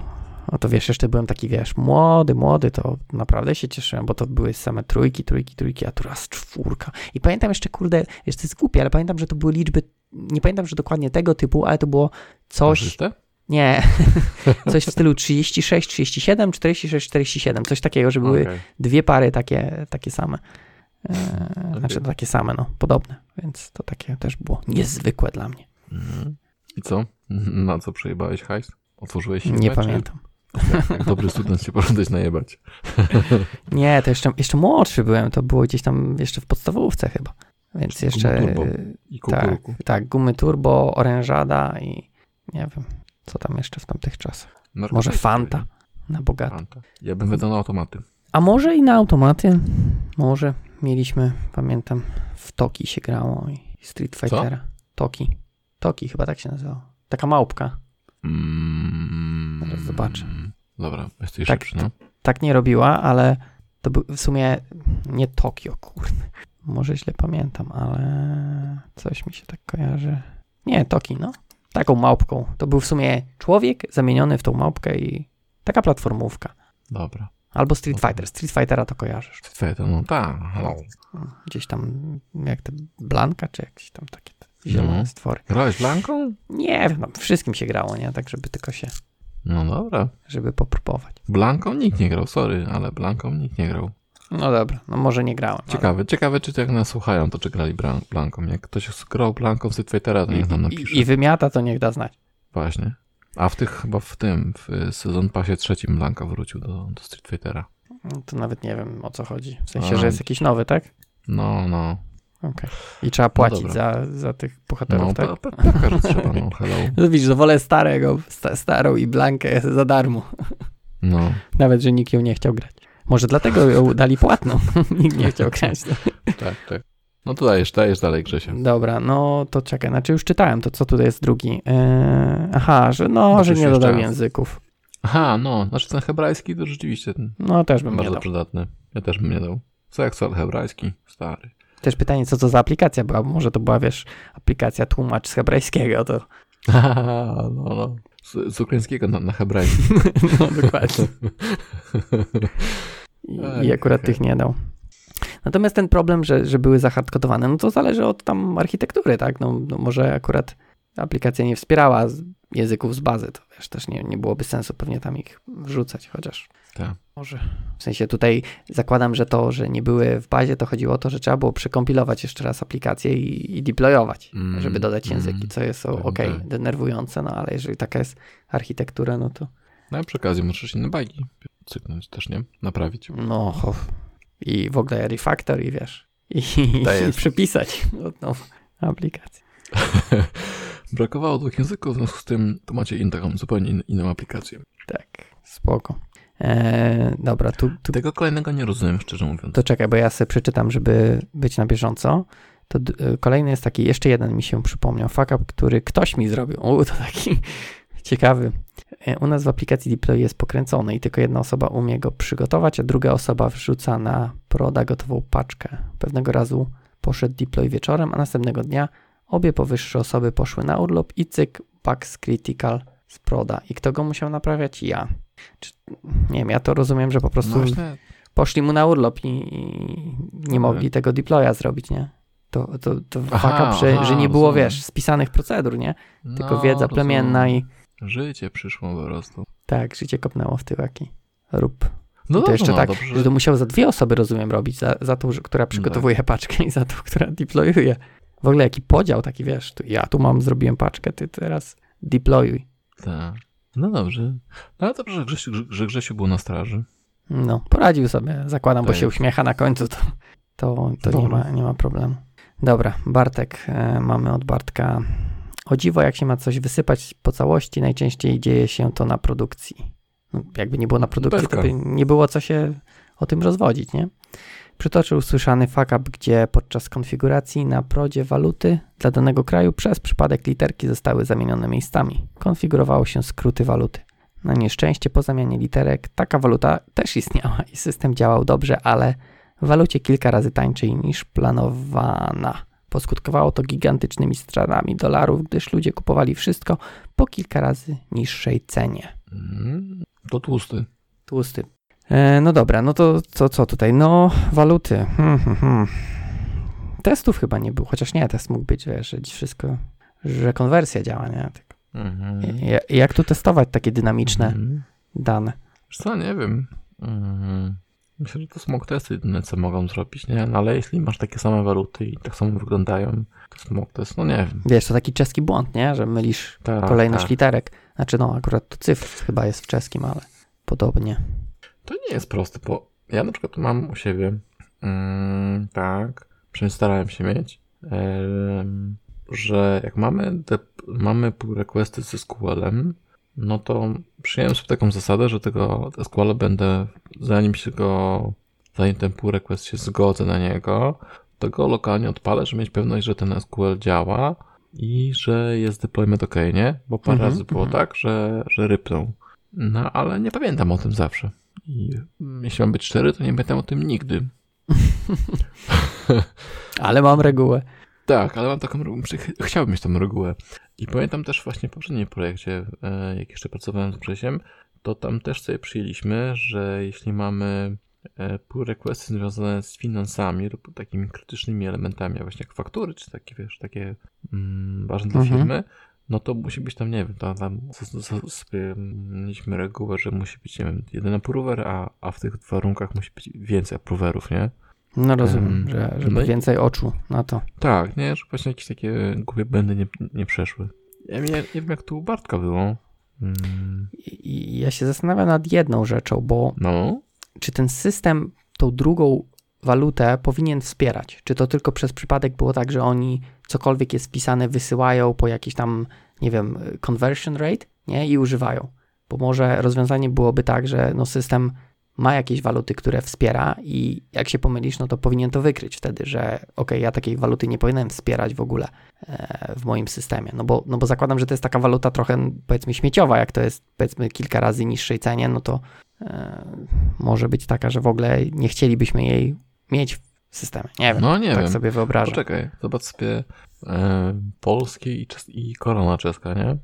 no to wiesz, jeszcze byłem taki, wiesz, młody, młody, to naprawdę się cieszyłem, bo to były same trójki, trójki, trójki, a tu raz czwórka. I pamiętam jeszcze, kurde, jeszcze to jest głupie, ale pamiętam, że to były liczby, nie pamiętam, że dokładnie tego typu, ale to było coś, Parzyste? nie, coś w stylu 36, 37, 46, 47, coś takiego, że były Okej. dwie pary takie, takie same. Eee, Znaczy takie same, no, podobne, więc to takie też było niezwykłe dla mnie. Mhm. I co? Na co przejebałeś hajs? Otworzyłeś się Nie pamiętam. Dobry student się pożądać najebać. Nie, to jeszcze, jeszcze młodszy byłem, to było gdzieś tam jeszcze w podstawówce chyba. Więc jeszcze. turbo. y, I Tak, tak, gumy turbo, orężada i nie wiem, co tam jeszcze w tamtych czasach. Może Narkotyki. Fanta na bogato. Fanta. Ja bym wydał na automaty. A może i na automaty? Może mieliśmy, pamiętam, w Toki się grało i Street Fightera. Toki. Toki chyba tak się nazywało. Taka małpka. Mm, zobaczę. Dobra, jesteś Tak, szybszy, no. Tak nie robiła, ale to był w sumie nie Tokio, kurde. Może źle pamiętam, ale coś mi się tak kojarzy. Nie, Toki, no. Taką małpką. To był w sumie człowiek zamieniony w tą małpkę i taka platformówka. Dobra. Albo Street Okej. Fighter. Street Fightera to kojarzysz. Street Fighter, no tak. hello. Gdzieś tam, jak te Blanka, czy jakieś tam takie te zielone No. stwory. Grałeś Blanką? Nie wiem, no, wszystkim się grało, nie? Tak, żeby tylko się, No dobra. żeby popróbować. Blanką nikt nie grał, sorry, ale Blanką nikt nie grał. No dobra, no może nie grałem. ale- Ciekawe, ciekawe, czy to jak nas słuchają, to czy grali Blanką. Jak ktoś grał Blanką Street Fightera, to niech nam napisze. i, I wymiata, to niech da znać. Właśnie. A w tych, chyba w tym, w sezon pasie trzecim Blanka wrócił do, do Street Fightera. No To nawet nie wiem o co chodzi. W sensie, A. że jest jakiś nowy, tak? No, no. Okay. I trzeba płacić dobra. za, za tych bohaterów, No, tak? pe- pe- że trzeba, no, hello. No widzisz, że wolę starego, sta, starą i Blankę za darmo. No, Nawet, że nikt ją nie chciał grać. Może dlatego ją dali płatną. nikt nie chciał grać. tak, tak. No to dajesz, dajesz dalej, Grzesie. Dobra, no to czekaj, znaczy już czytałem to, co tutaj jest drugi. Eee, aha, że no, No, że nie dodał raz. języków. Aha, no, znaczy ten hebrajski to rzeczywiście ten No też bym nie bardzo dał. przydatny. Ja też bym nie dał. Co jak sol hebrajski? Stary. Też pytanie, co to za aplikacja była? Bo Może to była, wiesz, aplikacja tłumacz z hebrajskiego, to no, no. Z, z ukraińskiego na, na hebrajski. no dokładnie. I, Ej, I akurat tych nie dał. Natomiast ten problem, że, że były zahardkodowane, no to zależy od tam architektury, tak? No, no może akurat aplikacja nie wspierała języków z bazy, to wiesz, też nie, nie byłoby sensu pewnie tam ich wrzucać, chociaż Tak. może. W sensie tutaj zakładam, że to, że nie były w bazie, to chodziło o to, że trzeba było przekompilować jeszcze raz aplikację i, i deployować, Mm, żeby dodać języki, mm. co jest Tak, ok, tak. denerwujące, no ale jeżeli taka jest architektura, no to No i przy okazji możesz inne bajki cyknąć też, nie? Naprawić. No, i w ogóle refactor i wiesz, i, i no, aplikację. Brakowało dwóch języków, w związku z tym to macie in, taką zupełnie in, inną aplikację. Tak, spoko. E, dobra, tu, tu Tego kolejnego nie rozumiem, szczerze mówiąc. to czekaj, bo ja sobie przeczytam, żeby być na bieżąco. To e, kolejny jest taki, jeszcze jeden mi się przypomniał, fuck up, który ktoś mi zrobił. U, to taki ciekawy. E, U nas w aplikacji Deploy jest pokręcony i tylko jedna osoba umie go przygotować, a druga osoba wrzuca na proda gotową paczkę. Pewnego razu poszedł Deploy wieczorem, a następnego dnia obie powyższe osoby poszły na urlop i cyk, bugs critical z proda. I kto go musiał naprawiać? Ja. Czy, nie wiem, ja to rozumiem, że po prostu No poszli mu na urlop i, i nie mogli tego deploya zrobić, nie? To, to, to Aha, że, aha, że nie było, rozumiem. wiesz, spisanych procedur, nie? Tylko no, wiedza plemienna i rozumiem. Życie przyszło po prostu. tak, życie kopnęło w tyłaki. Rób. No I to dobrze, jeszcze no, tak, dobrze, że to musiał za dwie osoby, rozumiem, robić. Za, za tą, która przygotowuje paczkę i za tą, która deployuje. W ogóle jaki podział taki, wiesz, tu, ja tu mam, zrobiłem paczkę, ty teraz deployuj. Tak. No dobrze. No ale dobrze, że Grzesiu, że Grzesiu był na straży. No, poradził sobie, zakładam, bo Tak się uśmiecha na końcu, to, to, to nie, ma, nie ma problemu. Dobra, Bartek, e, mamy od Bartka. O dziwo, jak się ma coś wysypać po całości, najczęściej dzieje się to na produkcji. No, jakby nie było na produkcji, to Pewka. by nie było co się o tym rozwodzić, nie? Przytoczył słyszany fuck up, gdzie podczas konfiguracji na prodzie waluty dla danego kraju przez przypadek literki zostały zamienione miejscami. Konfigurowało się skróty waluty. Na nieszczęście po zamianie literek taka waluta też istniała i system działał dobrze, ale w walucie kilka razy tańszej niż planowana. Poskutkowało to gigantycznymi stratami dolarów, gdyż ludzie kupowali wszystko po kilka razy niższej cenie. Mm, to tłusty. Tłusty. E, no dobra, no to co, co tutaj? No, waluty. Hmm, hmm, hmm. Testów chyba nie było, chociaż nie, test mógł być, wiesz, że wszystko, że konwersja działa, nie? Tak. Mhm. Ja- Jak tu testować takie dynamiczne Mhm. dane? Wiesz co, nie wiem. Mhm. Myślę, że to smog testy jedyne, co mogą zrobić, nie? No ale jeśli masz takie same waluty i tak samo wyglądają, to smog test, no nie wiem. Wiesz, to taki czeski błąd, nie? Że mylisz Tak, kolejność tak. literek. Znaczy, no, akurat to cyfr chyba jest w czeskim, ale podobnie. To nie jest proste, bo ja na przykład mam u siebie, mm, tak, przynajmniej starałem się mieć, em, że jak mamy, mamy pull requesty z SQL-em, no to przyjąłem sobie taką zasadę, że tego SQL będę, zanim się go, zanim ten pull request się zgodzę na niego, to go lokalnie odpalę, żeby mieć pewność, że ten SQL działa i że jest deployment ok, nie? Bo parę Mhm, razy było mhm. tak, że, że rypnął. No, ale nie pamiętam o tym zawsze. I jeśli mam być szczery, to nie pamiętam o tym nigdy. Ale mam regułę. Tak, ale mam taką regułę, ch- chciałbym mieć tą regułę. I pamiętam też właśnie w poprzednim projekcie, e, jak jeszcze pracowałem z Grzesiem, to tam też sobie przyjęliśmy, że jeśli mamy e, pull requesty związane z finansami lub takimi krytycznymi elementami, właśnie jak faktury, czy takie, wiesz, takie mm, ważne dla Mhm. firmy, no to musi być tam, nie wiem, tam, tam sobie mieliśmy regułę, że musi być, nie wiem, jeden approver, a, a w tych warunkach musi być więcej approverów, nie? No rozumiem, Em, że, żeby no i- więcej oczu na to. Tak, nie, że właśnie jakieś takie głupie błędy nie, nie przeszły. Ja nie, nie wiem, jak tu u Bartka było. Mm, I, I ja się zastanawiam nad jedną rzeczą, bo no, czy ten system tą drugą walutę powinien wspierać? Czy to tylko przez przypadek było tak, że oni cokolwiek jest wpisane wysyłają po jakiś tam, nie wiem, conversion rate, nie? I używają. Bo może rozwiązanie byłoby tak, że no system ma jakieś waluty, które wspiera i jak się pomylisz, no to powinien to wykryć wtedy, że ok, ja takiej waluty nie powinienem wspierać w ogóle e, w moim systemie, no bo, no bo zakładam, że to jest taka waluta trochę powiedzmy śmieciowa, jak to jest powiedzmy kilka razy niższej cenie, no to e, może być taka, że w ogóle nie chcielibyśmy jej mieć w systemie. Nie wiem, No nie tak wiem. sobie wyobrażam. Poczekaj, zobacz sobie e, polskie i, czes- i korona czeska, nie?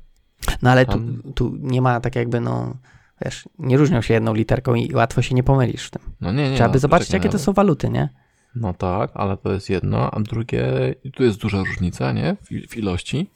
No ale tu, Tam- tu nie ma tak jakby, no wiesz, nie różnią się jedną literką i łatwo się nie pomylisz w tym. No nie, nie. Trzeba no, by zobaczyć, poczekaj, jakie to no. są waluty, nie? No tak, ale to jest jedno, a drugie, i tu jest duża różnica, nie? W, w ilości.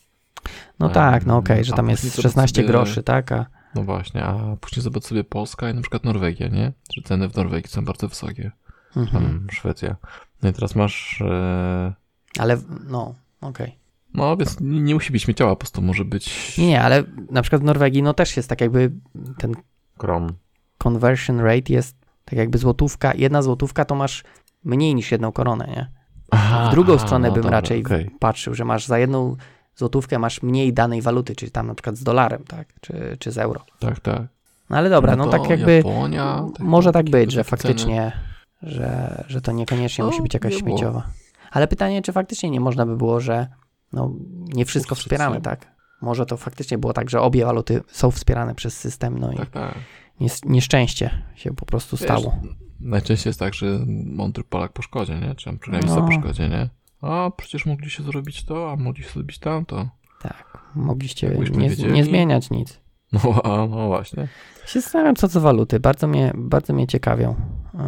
No tak, no okej, że a tam jest zobacz 16 sobie- groszy, tak? A, No właśnie, a później zobacz sobie Polska i na przykład Norwegia, nie? Że ceny w Norwegii są bardzo wysokie. Mhm. Szwecja. No i teraz masz... E, Ale, no, okej. no więc nie, musi być śmiecioła, po prostu może być Nie, nie, ale na przykład w Norwegii, no też jest tak jakby ten krom. conversion rate jest tak jakby złotówka, jedna złotówka to masz mniej niż jedną koronę, nie? Aha, W drugą aha, stronę no bym dobra, raczej okej. patrzył, że masz za jedną złotówkę masz mniej danej waluty, czyli tam na przykład z dolarem, tak? Czy, czy z euro. Tak, tak. No ale dobra, no, to tak jakby Japonia, tak, może tak być, że faktycznie, że, że to niekoniecznie No, musi być jakaś śmieciowa. Ale pytanie, czy faktycznie nie można by było, że no, nie wszystko wspieramy, tak? Może to faktycznie było tak, że obie waluty są wspierane przez system, no i Tak, tak. nies- nieszczęście się po prostu Wiesz, stało. Najczęściej jest tak, że mądry Polak po szkodzie, nie? Czy programista No. po szkodzie, nie? A przecież mogliście zrobić to, a mogliście zrobić tamto. Tak, mogliście nie, nie zmieniać nic. No, a, no właśnie. Się zastanawiam, co to waluty. Bardzo mnie, bardzo mnie ciekawią. Yy,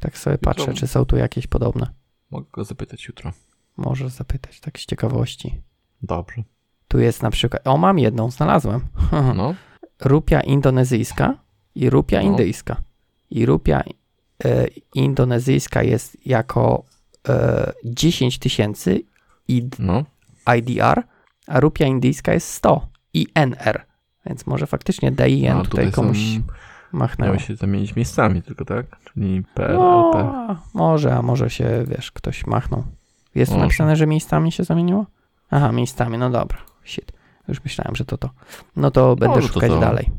tak sobie patrzę, czy są tu jakieś podobne. Mogę go zapytać jutro. Możesz zapytać, tak z ciekawości. Dobrze. Tu jest na przykład, o mam jedną, znalazłem. No, Rupia indonezyjska i rupia No. indyjska. I rupia e, indonezyjska jest jako e, 10 tysięcy ID, no. IDR, a rupia indyjska jest 100 INR. Więc może faktycznie DIN A tutaj, komuś są, machnęło. miały się zamienić miejscami tylko, tak? Czyli PLP. No, może, a może się, wiesz, ktoś machnął. Jest tu napisane, że miejscami się zamieniło? Aha, miejscami, no dobra. Shit. Już myślałem, że to to. No to będę Może to szukać to. dalej.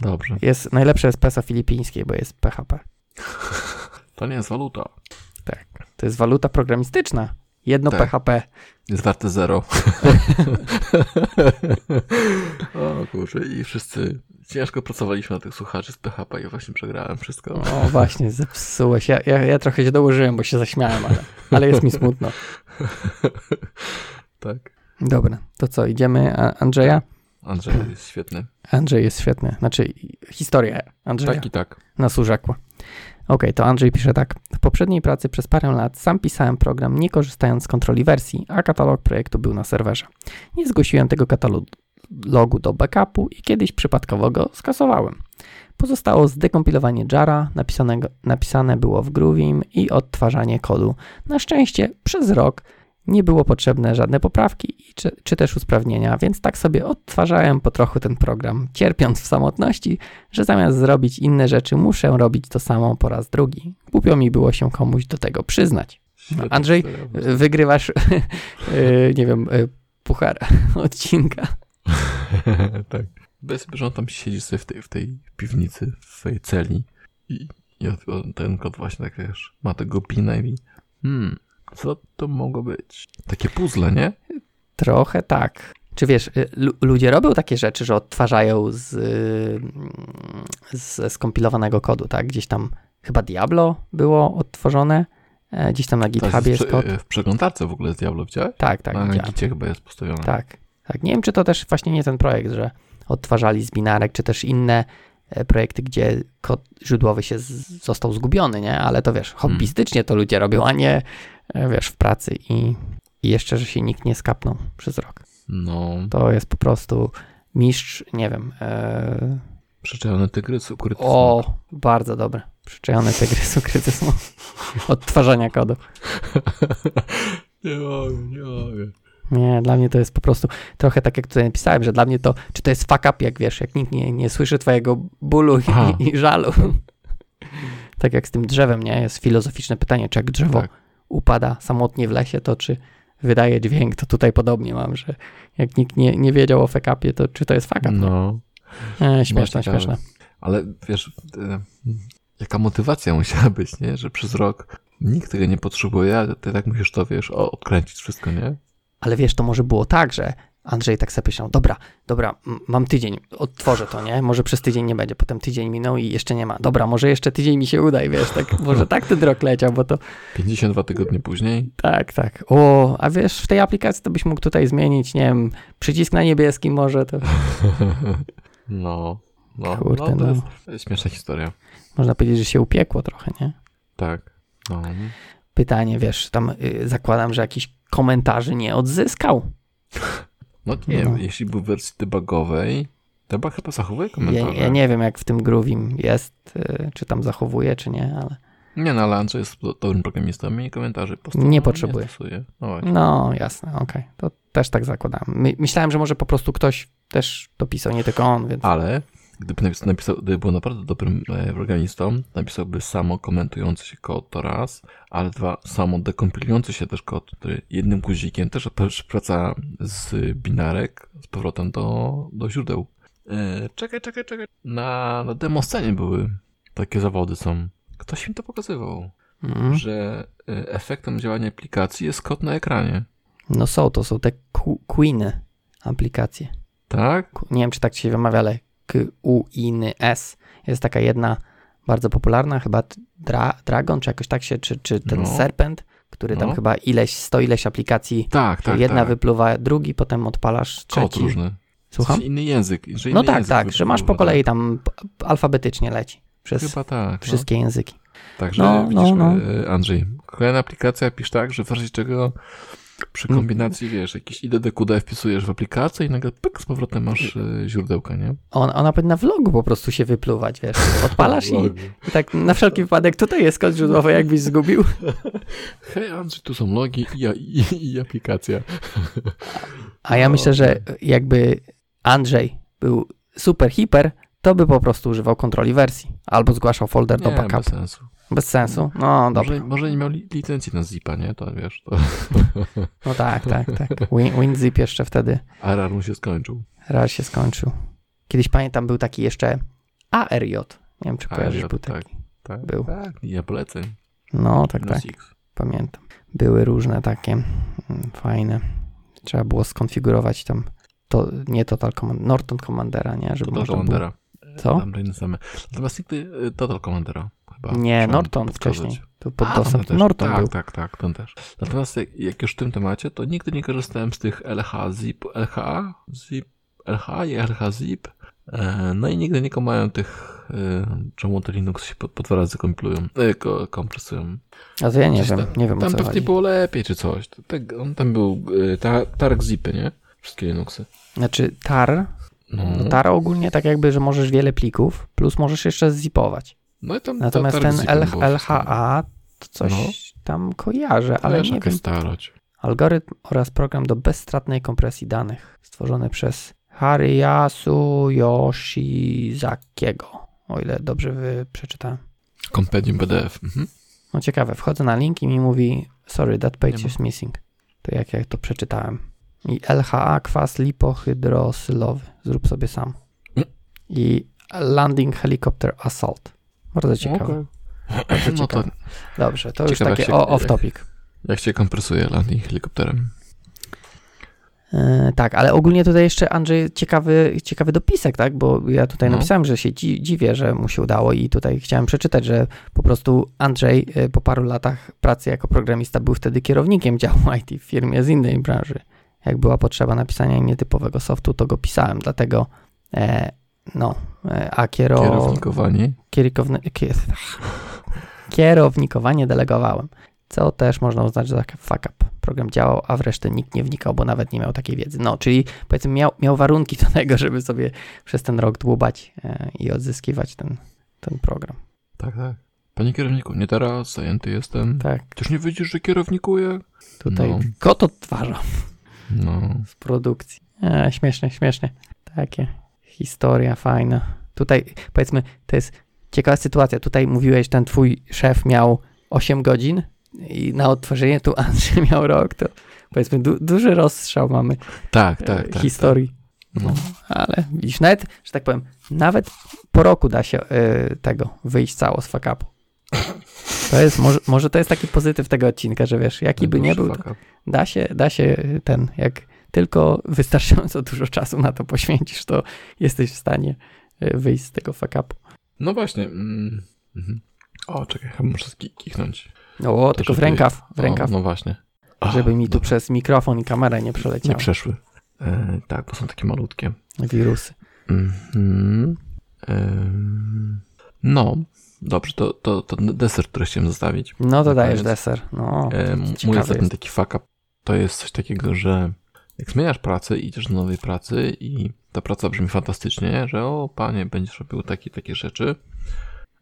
Dobrze. Jest najlepsze espresso filipińskie, bo jest PHP. To nie jest waluta. To jest waluta programistyczna. Jedno Tak. PHP. Jest warte zero. o kurczę, i wszyscy ciężko pracowaliśmy na tych słuchaczy z PHP i właśnie przegrałem wszystko. O właśnie, zepsułeś. Ja, ja, ja trochę się dołożyłem, bo się zaśmiałem, ale, ale jest mi smutno. tak. Dobra, to co, idziemy Andrzeja? Andrzej jest świetny. Andrzej jest świetny. Znaczy, historia Andrzeja. Tak i tak. nas urzekła. Okej, to Andrzej pisze tak. W poprzedniej pracy przez parę lat sam pisałem program, nie korzystając z kontroli wersji, a katalog projektu był na serwerze. Nie zgłosiłem tego katalogu do backupu i kiedyś przypadkowo go skasowałem. Pozostało zdekompilowanie jara, napisane było w Groovim i odtwarzanie kodu. Na szczęście przez rok nie było potrzebne żadne poprawki czy, czy też usprawnienia, więc tak sobie odtwarzałem po trochu ten program, cierpiąc w samotności, że zamiast zrobić inne rzeczy, muszę robić to samo po raz drugi. Głupio mi było się komuś do tego przyznać. Świetny Andrzej, historia. Wygrywasz, yy, nie wiem, yy, puchar odcinka. tak. Bez, że on tam siedzi sobie w tej, w tej piwnicy, w swojej celi i, i ten kot właśnie tak wiesz, ma tego pina i hmm, co to mogło być? Takie puzzle, nie? Trochę tak. Czy wiesz, y, lu- ludzie robią takie rzeczy, że odtwarzają z, z skompilowanego kodu, tak? Gdzieś tam chyba Diablo było odtworzone, e, gdzieś tam na To GitHubie jest w, kod. prze- w przeglądarce w ogóle z Diablo widziałeś? Tak, tak, Na. Gicie chyba jest postawione. Tak, tak. Nie wiem, czy to też właśnie nie ten projekt, że odtwarzali z binarek, czy też inne e, projekty, gdzie kod źródłowy się z, został zgubiony, nie? Ale to wiesz, hobbystycznie to ludzie robią, a nie e, wiesz, w pracy i, i jeszcze, że się nikt nie skapnął przez rok. No, To jest po prostu mistrz, nie wiem. E, przyczajony tygrys, ukryty o, bardzo dobre. Przyczajony tygrys ukryty smok. Odtwarzania kodu. nie mogę, nie mogę. Nie, dla mnie to jest po prostu trochę tak, jak tutaj napisałem, że dla mnie to, czy to jest fuck up, jak wiesz, jak nikt nie, nie słyszy twojego bólu i, i żalu. tak jak z tym drzewem, nie? Jest filozoficzne pytanie, czy jak drzewo Tak. Upada samotnie w lesie, to czy wydaje dźwięk, to tutaj podobnie mam, że jak nikt nie, nie wiedział o fakapie, to czy to jest fakap? No, E, śmieszne, śmieszne. ale wiesz, e, jaka motywacja musiała być, nie? Że przez rok nikt tego nie potrzebuje, a ty tak musisz to, wiesz, o- odkręcić wszystko, nie? Ale wiesz, to może było tak, że Andrzej tak sobie myślał, dobra, dobra, mam tydzień, odtworzę to, nie? Może przez tydzień nie będzie, potem tydzień minął i jeszcze nie ma. Dobra, może jeszcze tydzień mi się uda i wiesz, tak, może tak ten rok leciał, bo to 52 tygodnie później. tak, tak. O, a wiesz, w tej aplikacji to byś mógł tutaj zmienić, nie wiem, przycisk na niebieskim może, to No, no, Kurde, no, to no. jest jest śmieszna historia. można powiedzieć, że się upiekło trochę, nie? Tak. No. Pytanie, wiesz, tam y, zakładam, że jakiś komentarzy nie odzyskał. No nie No. wiem, jeśli był w wersji debugowej, to chyba zachowuje Ja, komentarze. ja nie wiem, jak w tym Groovim jest, y, czy tam zachowuje, czy nie, ale Nie, no ale Andrzej jest do- dobrym programistą i komentarzy po prostu Nie potrzebuje. Nie stosuje. no. No, jasne, okej. To też tak zakładam. My, myślałem, że może po prostu ktoś też dopisał, nie tylko on, więc... Ale gdyby napis- napisał, gdyby był naprawdę dobrym e, programistą, napisałby samo komentujący się kod to raz, ale dwa, samo dekompilujący się też kod, który jednym guzikiem też wraca z binarek z powrotem do, do źródeł. E, czekaj, czekaj, czekaj. Na, na demo scenie były takie zawody są. Ktoś mi to pokazywał, Mhm. że e, efektem działania aplikacji jest kod na ekranie. No są, to są te Queeny aplikacje. Tak? Nie wiem, czy tak się wymawia, ale Q-U-I-N-Y S. Jest taka jedna bardzo popularna, chyba dra, Dragon, czy jakoś tak się, czy, czy ten No. Serpent, który tam No. chyba ileś, sto ileś aplikacji, Tak, tak, jedna tak. wypluwa drugi, potem odpalasz Kod trzeci. różny. Słucham? Inny język. Że No inny tak, język tak, że masz po wypływa, kolei tak. tam alfabetycznie leci przez Chyba tak. wszystkie języki. No. Także No, no, widzisz, no. e, Andrzej, kolejna aplikacja pisz tak, że w razie czego przy kombinacji, wiesz, jakiś IDDQD wpisujesz w aplikację i nagle pyk, z powrotem masz e, źródełka, nie? On, ona powinna w logu po prostu się wypluwać, wiesz. Odpalasz i, i tak na wszelki wypadek tutaj jest kod źródłowy, jakbyś zgubił. Hej Andrzej, tu są logi i, i, i aplikacja. A ja No, myślę, że jakby Andrzej był super hiper, to by po prostu używał kontroli wersji. Albo zgłaszał folder do Nie, bez backupu. sensu. Bez sensu. No dobra. Może, może nie miał li- licencji na zipa, nie? To wiesz, to No tak, tak, tak. Win, WinZip jeszcze wtedy RR mu się skończył. raz się skończył. Kiedyś pamiętam, był taki jeszcze ARJ. Nie wiem, czy ARJ, kojarzysz, był tak. taki. Tak, Był. tak, ja poleceń. No tak, tak. Pamiętam. Były różne takie mm, fajne. Trzeba było skonfigurować tam to nie Total Command, Norton Commandera, nie? Żeby Total było. Commandera. Co? Tam same. Natomiast nigdy e, Total Commandera chyba. Nie, Norton podskazać. wcześniej. To pod też. Norton tak, był. Tak, tak, ten też. Natomiast jak, jak już w tym temacie, to nigdy nie korzystałem z tych LH, zip, LH, zip, LH i LH zip. E, no i nigdy nie komają tych, e, czemu te Linux się po, po dwa razy kompilują, e, ko, kompresują. A to ja nie Gdzieś wiem, tam- nie wiem Tam pewnie chodzi. było lepiej czy coś. Tak, on tam był, ta, targ zipy, nie? Wszystkie Linuxy. Znaczy tar, No, no tar ogólnie tak jakby, że możesz wiele plików, plus możesz jeszcze zipować. No i tam Natomiast ten targ zipy L, było wszystko. LHA to coś No. tam kojarzę, ale nie wiem. starość. Algorytm oraz program do bezstratnej kompresji danych stworzony przez Hariyasu Yoshizakiego. O ile dobrze przeczytałem. Kompendium PDF. Mhm. No ciekawe, wchodzę na link i mi mówi sorry, that page is missing. To jak ja to przeczytałem. I LHA, kwas lipohydrosylowy. Zrób sobie sam. Mm. I Landing Helicopter Assault. Bardzo ciekawe. Okej. Bardzo No to. Dobrze, to już Ciekawe, takie jak się- off topic. jak się kompresuje landing helikopterem. E, tak, ale ogólnie tutaj jeszcze Andrzej ciekawy, ciekawy dopisek, tak? Bo ja tutaj No. napisałem, że się dzi- dziwię, że mu się udało i tutaj chciałem przeczytać, że po prostu Andrzej e, po paru latach pracy jako programista był wtedy kierownikiem działu IT w firmie z innej branży. Jak była potrzeba napisania nietypowego softu, to go pisałem, dlatego e, no, e, a kiero... Kierownikowanie. kierowni- kier... kierownikowanie delegowałem, co też można uznać za fuck up. Program działał, a w resztę nikt nie wnikał, bo nawet nie miał takiej wiedzy. No, czyli powiedzmy miał, miał warunki do tego, żeby sobie przez ten rok dłubać e, i odzyskiwać ten, ten program. Tak, tak. Panie kierowniku, nie teraz, zajęty jestem. Tak, Też nie widzisz, że kierownikuję? tutaj No. kot odtwarza No. z produkcji. E, śmiesznie, śmiesznie. Takie historia fajna. Tutaj powiedzmy, to jest ciekawa sytuacja. Tutaj mówiłeś, ten twój szef miał 8 godzin i na odtworzenie tu Andrzej miał rok, to powiedzmy du duży rozstrzał mamy Tak, e, tak, tak. historii. tak. No. Ale widzisz, nawet, że tak powiem, nawet po roku da się e, tego wyjść cało z fakapu. To jest, może, może to jest taki pozytyw tego odcinka, że wiesz, jaki by nie był, da się, da się ten, jak tylko wystarczająco dużo czasu na to poświęcisz, to jesteś w stanie e, wyjść z tego fakapu. No właśnie. Mm. Mhm. O, czekaj, chyba muszę kichnąć. O, To tylko w rękaw, w rękaw, O, no właśnie. Żeby mi tu dobra. przez mikrofon i kamerę nie Nie przeleciały przeszły. E, tak, bo są takie malutkie. wirusy. Mhm. Em, No, dobrze, to, to, to deser, który chciałem zostawić. No to dajesz deser. No, E, mój ostatni taki fuck up to jest coś takiego, że jak zmieniasz pracę, idziesz do nowej pracy i ta praca brzmi fantastycznie, że o panie, będziesz robił takie takie rzeczy.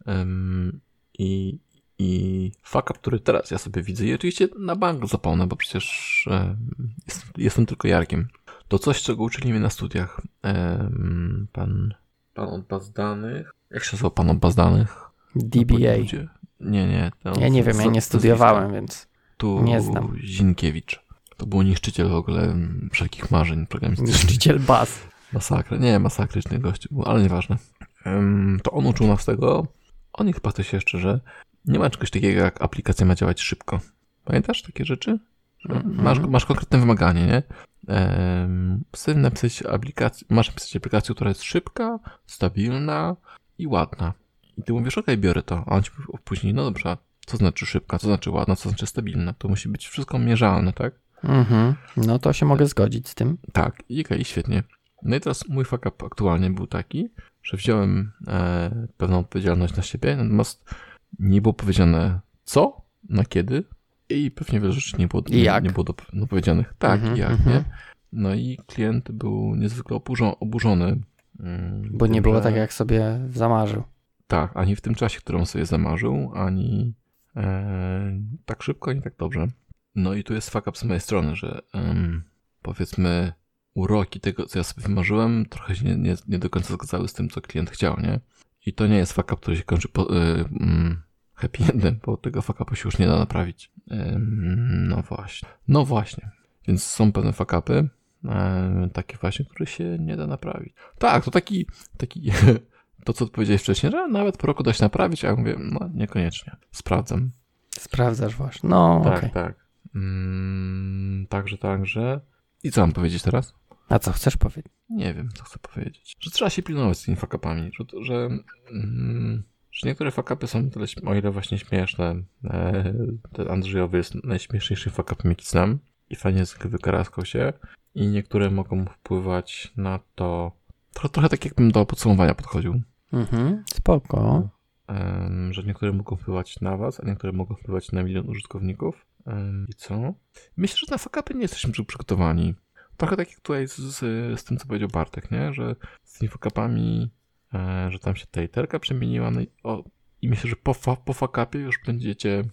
Em, I, I fuck up, który teraz ja sobie widzę i oczywiście na bank zapomnę, bo przecież em, jestem, jestem tylko Jarkiem. To coś, czego uczyli mnie na studiach. Pan, pan od baz danych. Jak się nazywa pan od baz danych? DBA. Nie, nie. Ja nie wiem, ja nie studiowałem, więc tu Nie znam. Zinkiewicz. To był niszczyciel w ogóle wszelkich marzeń programistycznych. niszczyciel baz. Masakra. Nie, masakryczny gość był, ale nieważne. To on uczył nas tego. On i chyba coś jeszcze, że nie ma czegoś takiego jak aplikacja ma działać szybko. Pamiętasz takie rzeczy? Mhm. Masz, masz konkretne wymaganie, nie? Chcesz napisać aplikację, masz napisać aplikację, która jest szybka, stabilna i ładna. I ty mówisz, okej, biorę to. A on ci mówi później, no dobrze, co znaczy szybka, co znaczy ładna, co znaczy stabilna? To musi być wszystko mierzalne, tak? Mhm. No to się mogę zgodzić z tym. Tak, i okej, świetnie. No i teraz mój fuck up aktualnie był taki, że wziąłem e, pewną odpowiedzialność na siebie, natomiast nie było powiedziane co, na kiedy i pewnie wiele rzeczy nie było, I jak? nie było do, no, powiedzianych. Tak, Mhm, i jak, mhm. nie? No i klient był niezwykle oburzo- oburzony. mm, Bo nie tym, było że- tak, jak sobie zamarzył. Tak, ani w tym czasie, którą sobie zamarzył, ani e, tak szybko, ani tak dobrze. No i tu jest fuck up z mojej strony, że em, powiedzmy uroki tego, co ja sobie wymarzyłem, trochę się nie, nie, nie do końca zgadzały z tym, co klient chciał, nie? I to nie jest fuck up, który się kończy po, y, mm, happy endem, bo tego fuck upu się już nie da naprawić. Em, no właśnie. No właśnie. Więc są pewne fuck upy, e, takie właśnie, które się nie da naprawić. Tak, to taki, taki to, co powiedziałeś wcześniej, że nawet po roku da się naprawić, a ja mówię, no niekoniecznie. Sprawdzam. Sprawdzasz właśnie. No, Tak, okej. tak. Mm, także, także. I co mam powiedzieć teraz? A co chcesz powiedzieć? Nie wiem, co chcę powiedzieć. Że trzeba się pilnować z tymi fakapami, że, że, mm, że niektóre fakapy są tyle, o ile właśnie śmieszne. E, ten Andrzejowy jest najśmieszniejszym fakapem, jaki znam i fajnie wykaraskał się. I niektóre mogą wpływać na to, trochę, trochę tak jakbym do podsumowania podchodził. Mhm. Spoko. Że niektóre mogą wpływać na was, a niektóre mogą wpływać na milion użytkowników. I co? Myślę, że na fakapy nie jesteśmy przy- przygotowani. Trochę tak jak tutaj z, z, z tym, co powiedział Bartek, nie? Że z tymi fakapami, e, że tam się ta literka przemieniła. No i, o, I myślę, że po, fa, po fakapie już będziecie,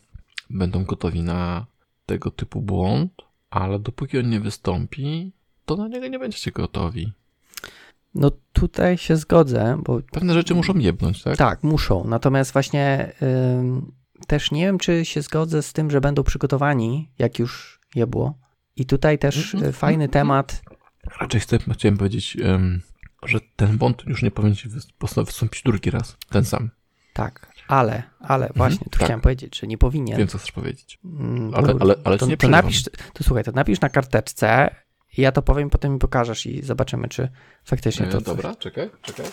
będą gotowi na tego typu błąd, ale dopóki on nie wystąpi, to na niego nie będziecie gotowi. No tutaj się zgodzę, bo Pewne rzeczy muszą jebnąć, tak? tak, muszą. Natomiast właśnie ym, też nie wiem, czy się zgodzę z tym, że będą przygotowani, jak już je było. I tutaj też Mhm. y, fajny temat. Raczej chcę, chciałem powiedzieć, że ten błąd już nie powinien się wystąpić drugi raz. Ten sam. Tak, ale, ale właśnie tu tak. chciałem powiedzieć, że nie powinien. Wiem, co chcesz powiedzieć. Mm, Ale- to- ale- ale to, nie to napisz, to słuchaj, to napisz na karteczce i ja to powiem, potem mi pokażesz i zobaczymy, czy faktycznie E, to coś- dobra, czekaj, czekaj.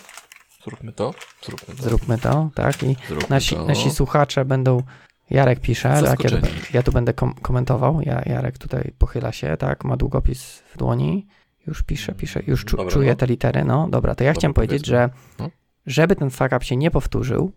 Zróbmy to. Zróbmy to. zróbmy to, tak? I Zróbmy nasi, to. nasi słuchacze będą, Jarek pisze, tak? Ja, Zaskoczeni. ja tu będę kom komentował, ja, Jarek tutaj pochyla się, tak? Ma długopis w dłoni, już pisze, pisze, już czu, Dobra, czuję no. te litery, no dobra, to ja Dobra, chciałem powiedzieć, że. No. żeby ten fuck up się nie powtórzył,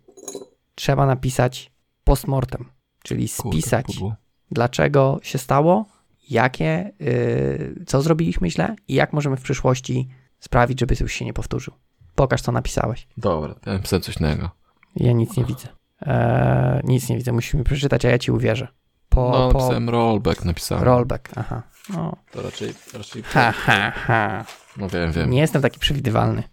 trzeba napisać postmortem, czyli Kurde, spisać pudło. dlaczego się stało, jakie, yy, co zrobiliśmy źle i jak możemy w przyszłości sprawić, żeby już się nie powtórzył. Pokaż, co napisałeś. Dobra, ja napisałem coś innego. Ja nic nie widzę. Eee, nic nie widzę, musimy przeczytać, a ja ci uwierzę. Po, no, po napisałem rollback, napisałem. rollback, aha. No. To raczej, raczej... Ha, ha, ha. No wiem, wiem. Nie jestem taki przewidywalny.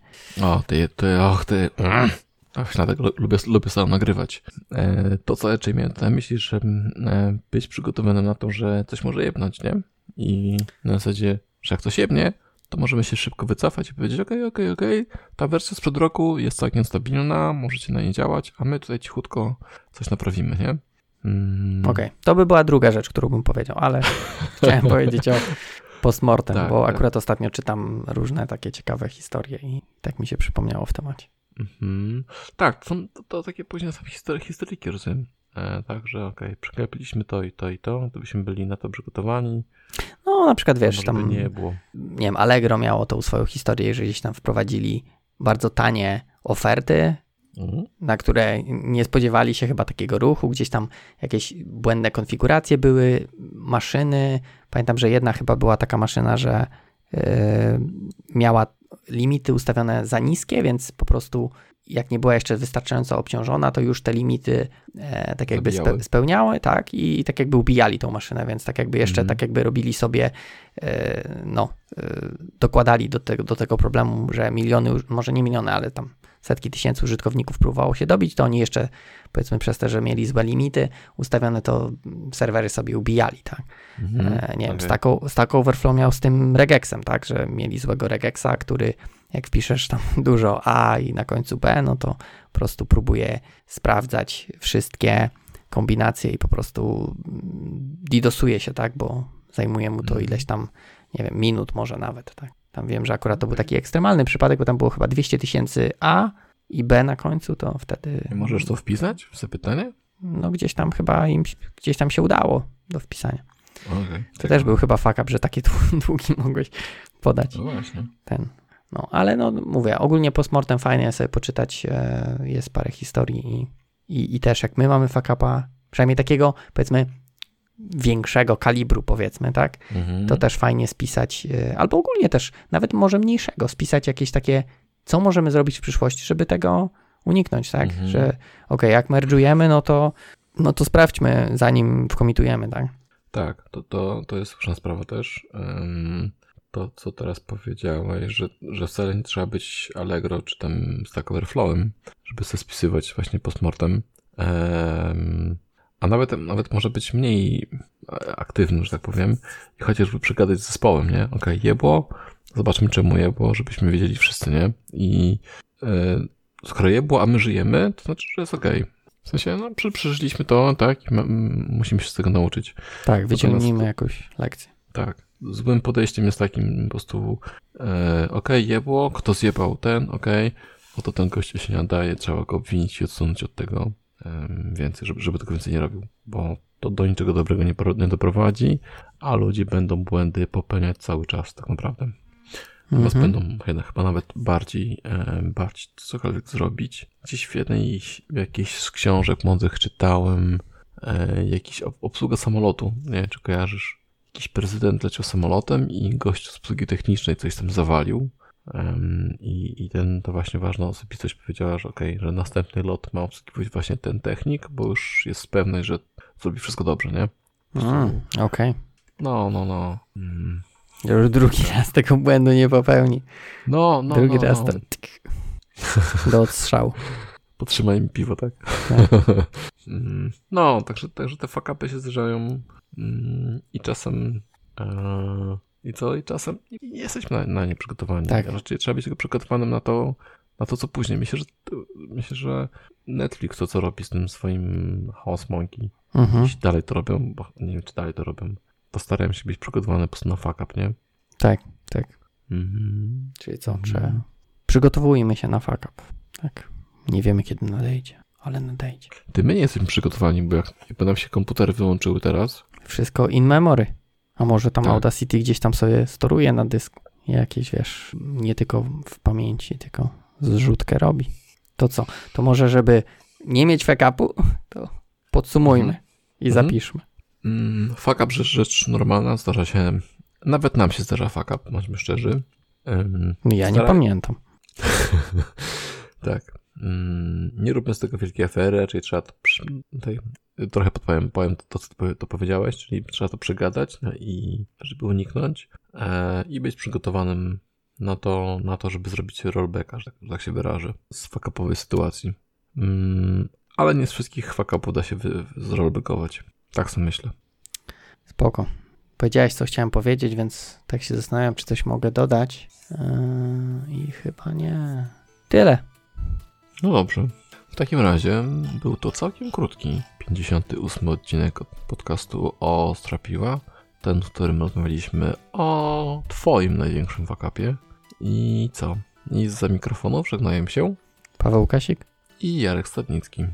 O, ty, ty, och, ty... Mm. Ach, dlatego lubię, lubię sam nagrywać. E, to, co raczej miałem na myśli, że e, być przygotowany na to, że coś może jebnąć, nie? I na zasadzie, że jak coś jebnie, to możemy się szybko wycofać i powiedzieć, okej, okej, okej, ta wersja sprzed roku jest całkiem stabilna, możecie na niej działać, a my tutaj cichutko coś naprawimy, nie? Mm. Okej, okay. to by była druga rzecz, którą bym powiedział, ale chciałem powiedzieć o postmortem, tak, bo tak. akurat ostatnio czytam różne takie ciekawe historie i tak mi się przypomniało w temacie. Mhm. Tak, to, to, to, takie później są history, historyki, rozumiem. E, Także okej, okay, przegapiliśmy to i to i to, to byśmy byli na to przygotowani. No, na przykład wiesz, tam nie było. Nie wiem, Allegro miało tą swoją historię, że gdzieś tam wprowadzili bardzo tanie oferty, mhm. na które nie spodziewali się chyba takiego ruchu, gdzieś tam jakieś błędne konfiguracje były, maszyny. Pamiętam, że jedna chyba była taka maszyna, że yy, miała limity ustawione za niskie, więc po prostu jak nie była jeszcze wystarczająco obciążona, to już te limity e, tak jakby spe, spełniały, tak, i tak jakby ubijali tą maszynę, więc tak jakby jeszcze, mm. tak jakby robili sobie, e, no, e, dokładali do tego, do tego problemu, że miliony, może nie miliony, ale tam setki tysięcy użytkowników próbowało się dobić, to oni jeszcze, powiedzmy, przez to, że mieli złe limity ustawione, to serwery sobie ubijali, tak. Mm. E, nie okay. wiem, Stack, Stack Overflow miał z tym regexem, tak, że mieli złego regexa, który jak wpiszesz tam dużo A i na końcu B, no to po prostu próbuje sprawdzać wszystkie kombinacje i po prostu didosuje się, tak, bo zajmuje mu to mhm. ileś tam, nie wiem, minut może nawet, tak. Tam wiem, że akurat to był taki ekstremalny przypadek, bo tam było chyba 200 tysięcy A i B na końcu, to wtedy... Możesz to wpisać w zapytanie? No gdzieś tam chyba im, gdzieś tam się udało do wpisania. Okay, to też był chyba fuck up, że takie długi mogłeś podać. No właśnie. Ten. No, ale no mówię, ogólnie postmortem fajnie sobie poczytać, e, jest parę historii i, i, i też jak my mamy fakapa, przynajmniej takiego powiedzmy większego kalibru powiedzmy, tak, mhm. to też fajnie spisać, e, albo ogólnie też nawet może mniejszego, spisać jakieś takie, co możemy zrobić w przyszłości, żeby tego uniknąć, tak, mhm. że ok, jak merge'ujemy, no to no to sprawdźmy, zanim wkomitujemy, tak. Tak, to, to, to jest słuszna sprawa też. Um, to, co teraz powiedziałeś, że, że wcale nie trzeba być Allegro czy tam Stack Overflowem, żeby sobie spisywać właśnie postmortem. Um, a nawet, nawet może być mniej aktywny, że tak powiem, i chociażby przegadać z zespołem, nie? Okej, okay, jebło, zobaczmy czemu jebło, żebyśmy wiedzieli wszyscy, nie? I e, skoro jebło, a my żyjemy, to znaczy, że jest okej. Okay. W sensie, no, przeżyliśmy to, tak, i musimy się z tego nauczyć. Tak, wyciągnijmy jakąś lekcję. Tak złym podejściem jest takim po prostu e, okej, okay, jebło, kto zjebał ten, okej, okay, oto ten gościu się nie nadaje, trzeba go obwinić i odsunąć od tego e, więcej, żeby, żeby tego więcej nie robił, bo to do niczego dobrego nie, nie doprowadzi, a ludzie będą błędy popełniać cały czas tak naprawdę. Chyba mm-hmm. będą chyba nawet bardziej, e, bardziej cokolwiek zrobić. Gdzieś w jednej jakiejś z książek mądrych czytałem e, jakiś obsługa samolotu. Nie wiem, czy kojarzysz jakiś prezydent leciał samolotem i gość z obsługi technicznej coś tam zawalił. I, I ten, to właśnie ważna osobistość powiedziała, że okej, okay, że następny lot ma obsługiwać właśnie ten technik, bo już jest pewność, że zrobi wszystko dobrze, nie? Mm, okej. Okay. No, no, no. Mm. Już drugi raz tego błędu nie popełni. No, no, Drugi no, raz no. to do odstrzału. Potrzymaj mi piwo, tak? tak. Mm. no, także, także te fakapy się zdarzają Mm, I czasem. E, I co? I czasem nie jesteśmy na, na nie przygotowani. Tak. Raczej trzeba być tylko przygotowanym na to, na to, co później. Myślę, że myślę, że Netflix to, co robi z tym swoim House Monkey, mhm. jeśli dalej to robią, bo nie wiem, czy dalej to robią, to starają się być przygotowany po prostu na fuck up, nie? Tak, tak. Mhm. Czyli co? Mhm. Przygotowujmy się na fuck up. Tak. Nie wiemy, kiedy nadejdzie, ale nadejdzie. Ty my nie jesteśmy przygotowani, bo jak, jakby nam się komputery wyłączyły teraz, wszystko in memory. A może tam tak. Audacity gdzieś tam sobie storuje na dysku. Jakieś, wiesz, nie tylko w pamięci, tylko zrzutkę robi. To co? To może, żeby nie mieć backupu, to podsumujmy mhm. i mhm. zapiszmy. Mm, fuck up rzecz, rzecz normalna, zdarza się, nawet nam się zdarza fuck up, bądźmy szczerzy. Um, ja nie pamiętam. tak. Mm, nie róbmy z tego wielkiej afery, czyli trzeba to przy, tutaj trochę podpowiem, powiem to, co to, powiedziałeś, czyli trzeba to przegadać no i żeby uniknąć e, i być przygotowanym na to, na to, żeby zrobić rollbacka, że tak, tak się wyrażę, z fakapowej sytuacji. Mm, ale nie z wszystkich fuck da się zrolbykować. Tak sobie myślę. Spoko. Powiedziałeś, co chciałem powiedzieć, więc tak się zastanawiam, czy coś mogę dodać. Yy, I chyba nie. Tyle. No dobrze. W takim razie był to całkiem krótki 58 odcinek podcastu o Strapiła. Ten, w którym rozmawialiśmy o Twoim największym wakapie. I co? I za mikrofonów żegnają się Paweł Kasik i Jarek Stadnicki.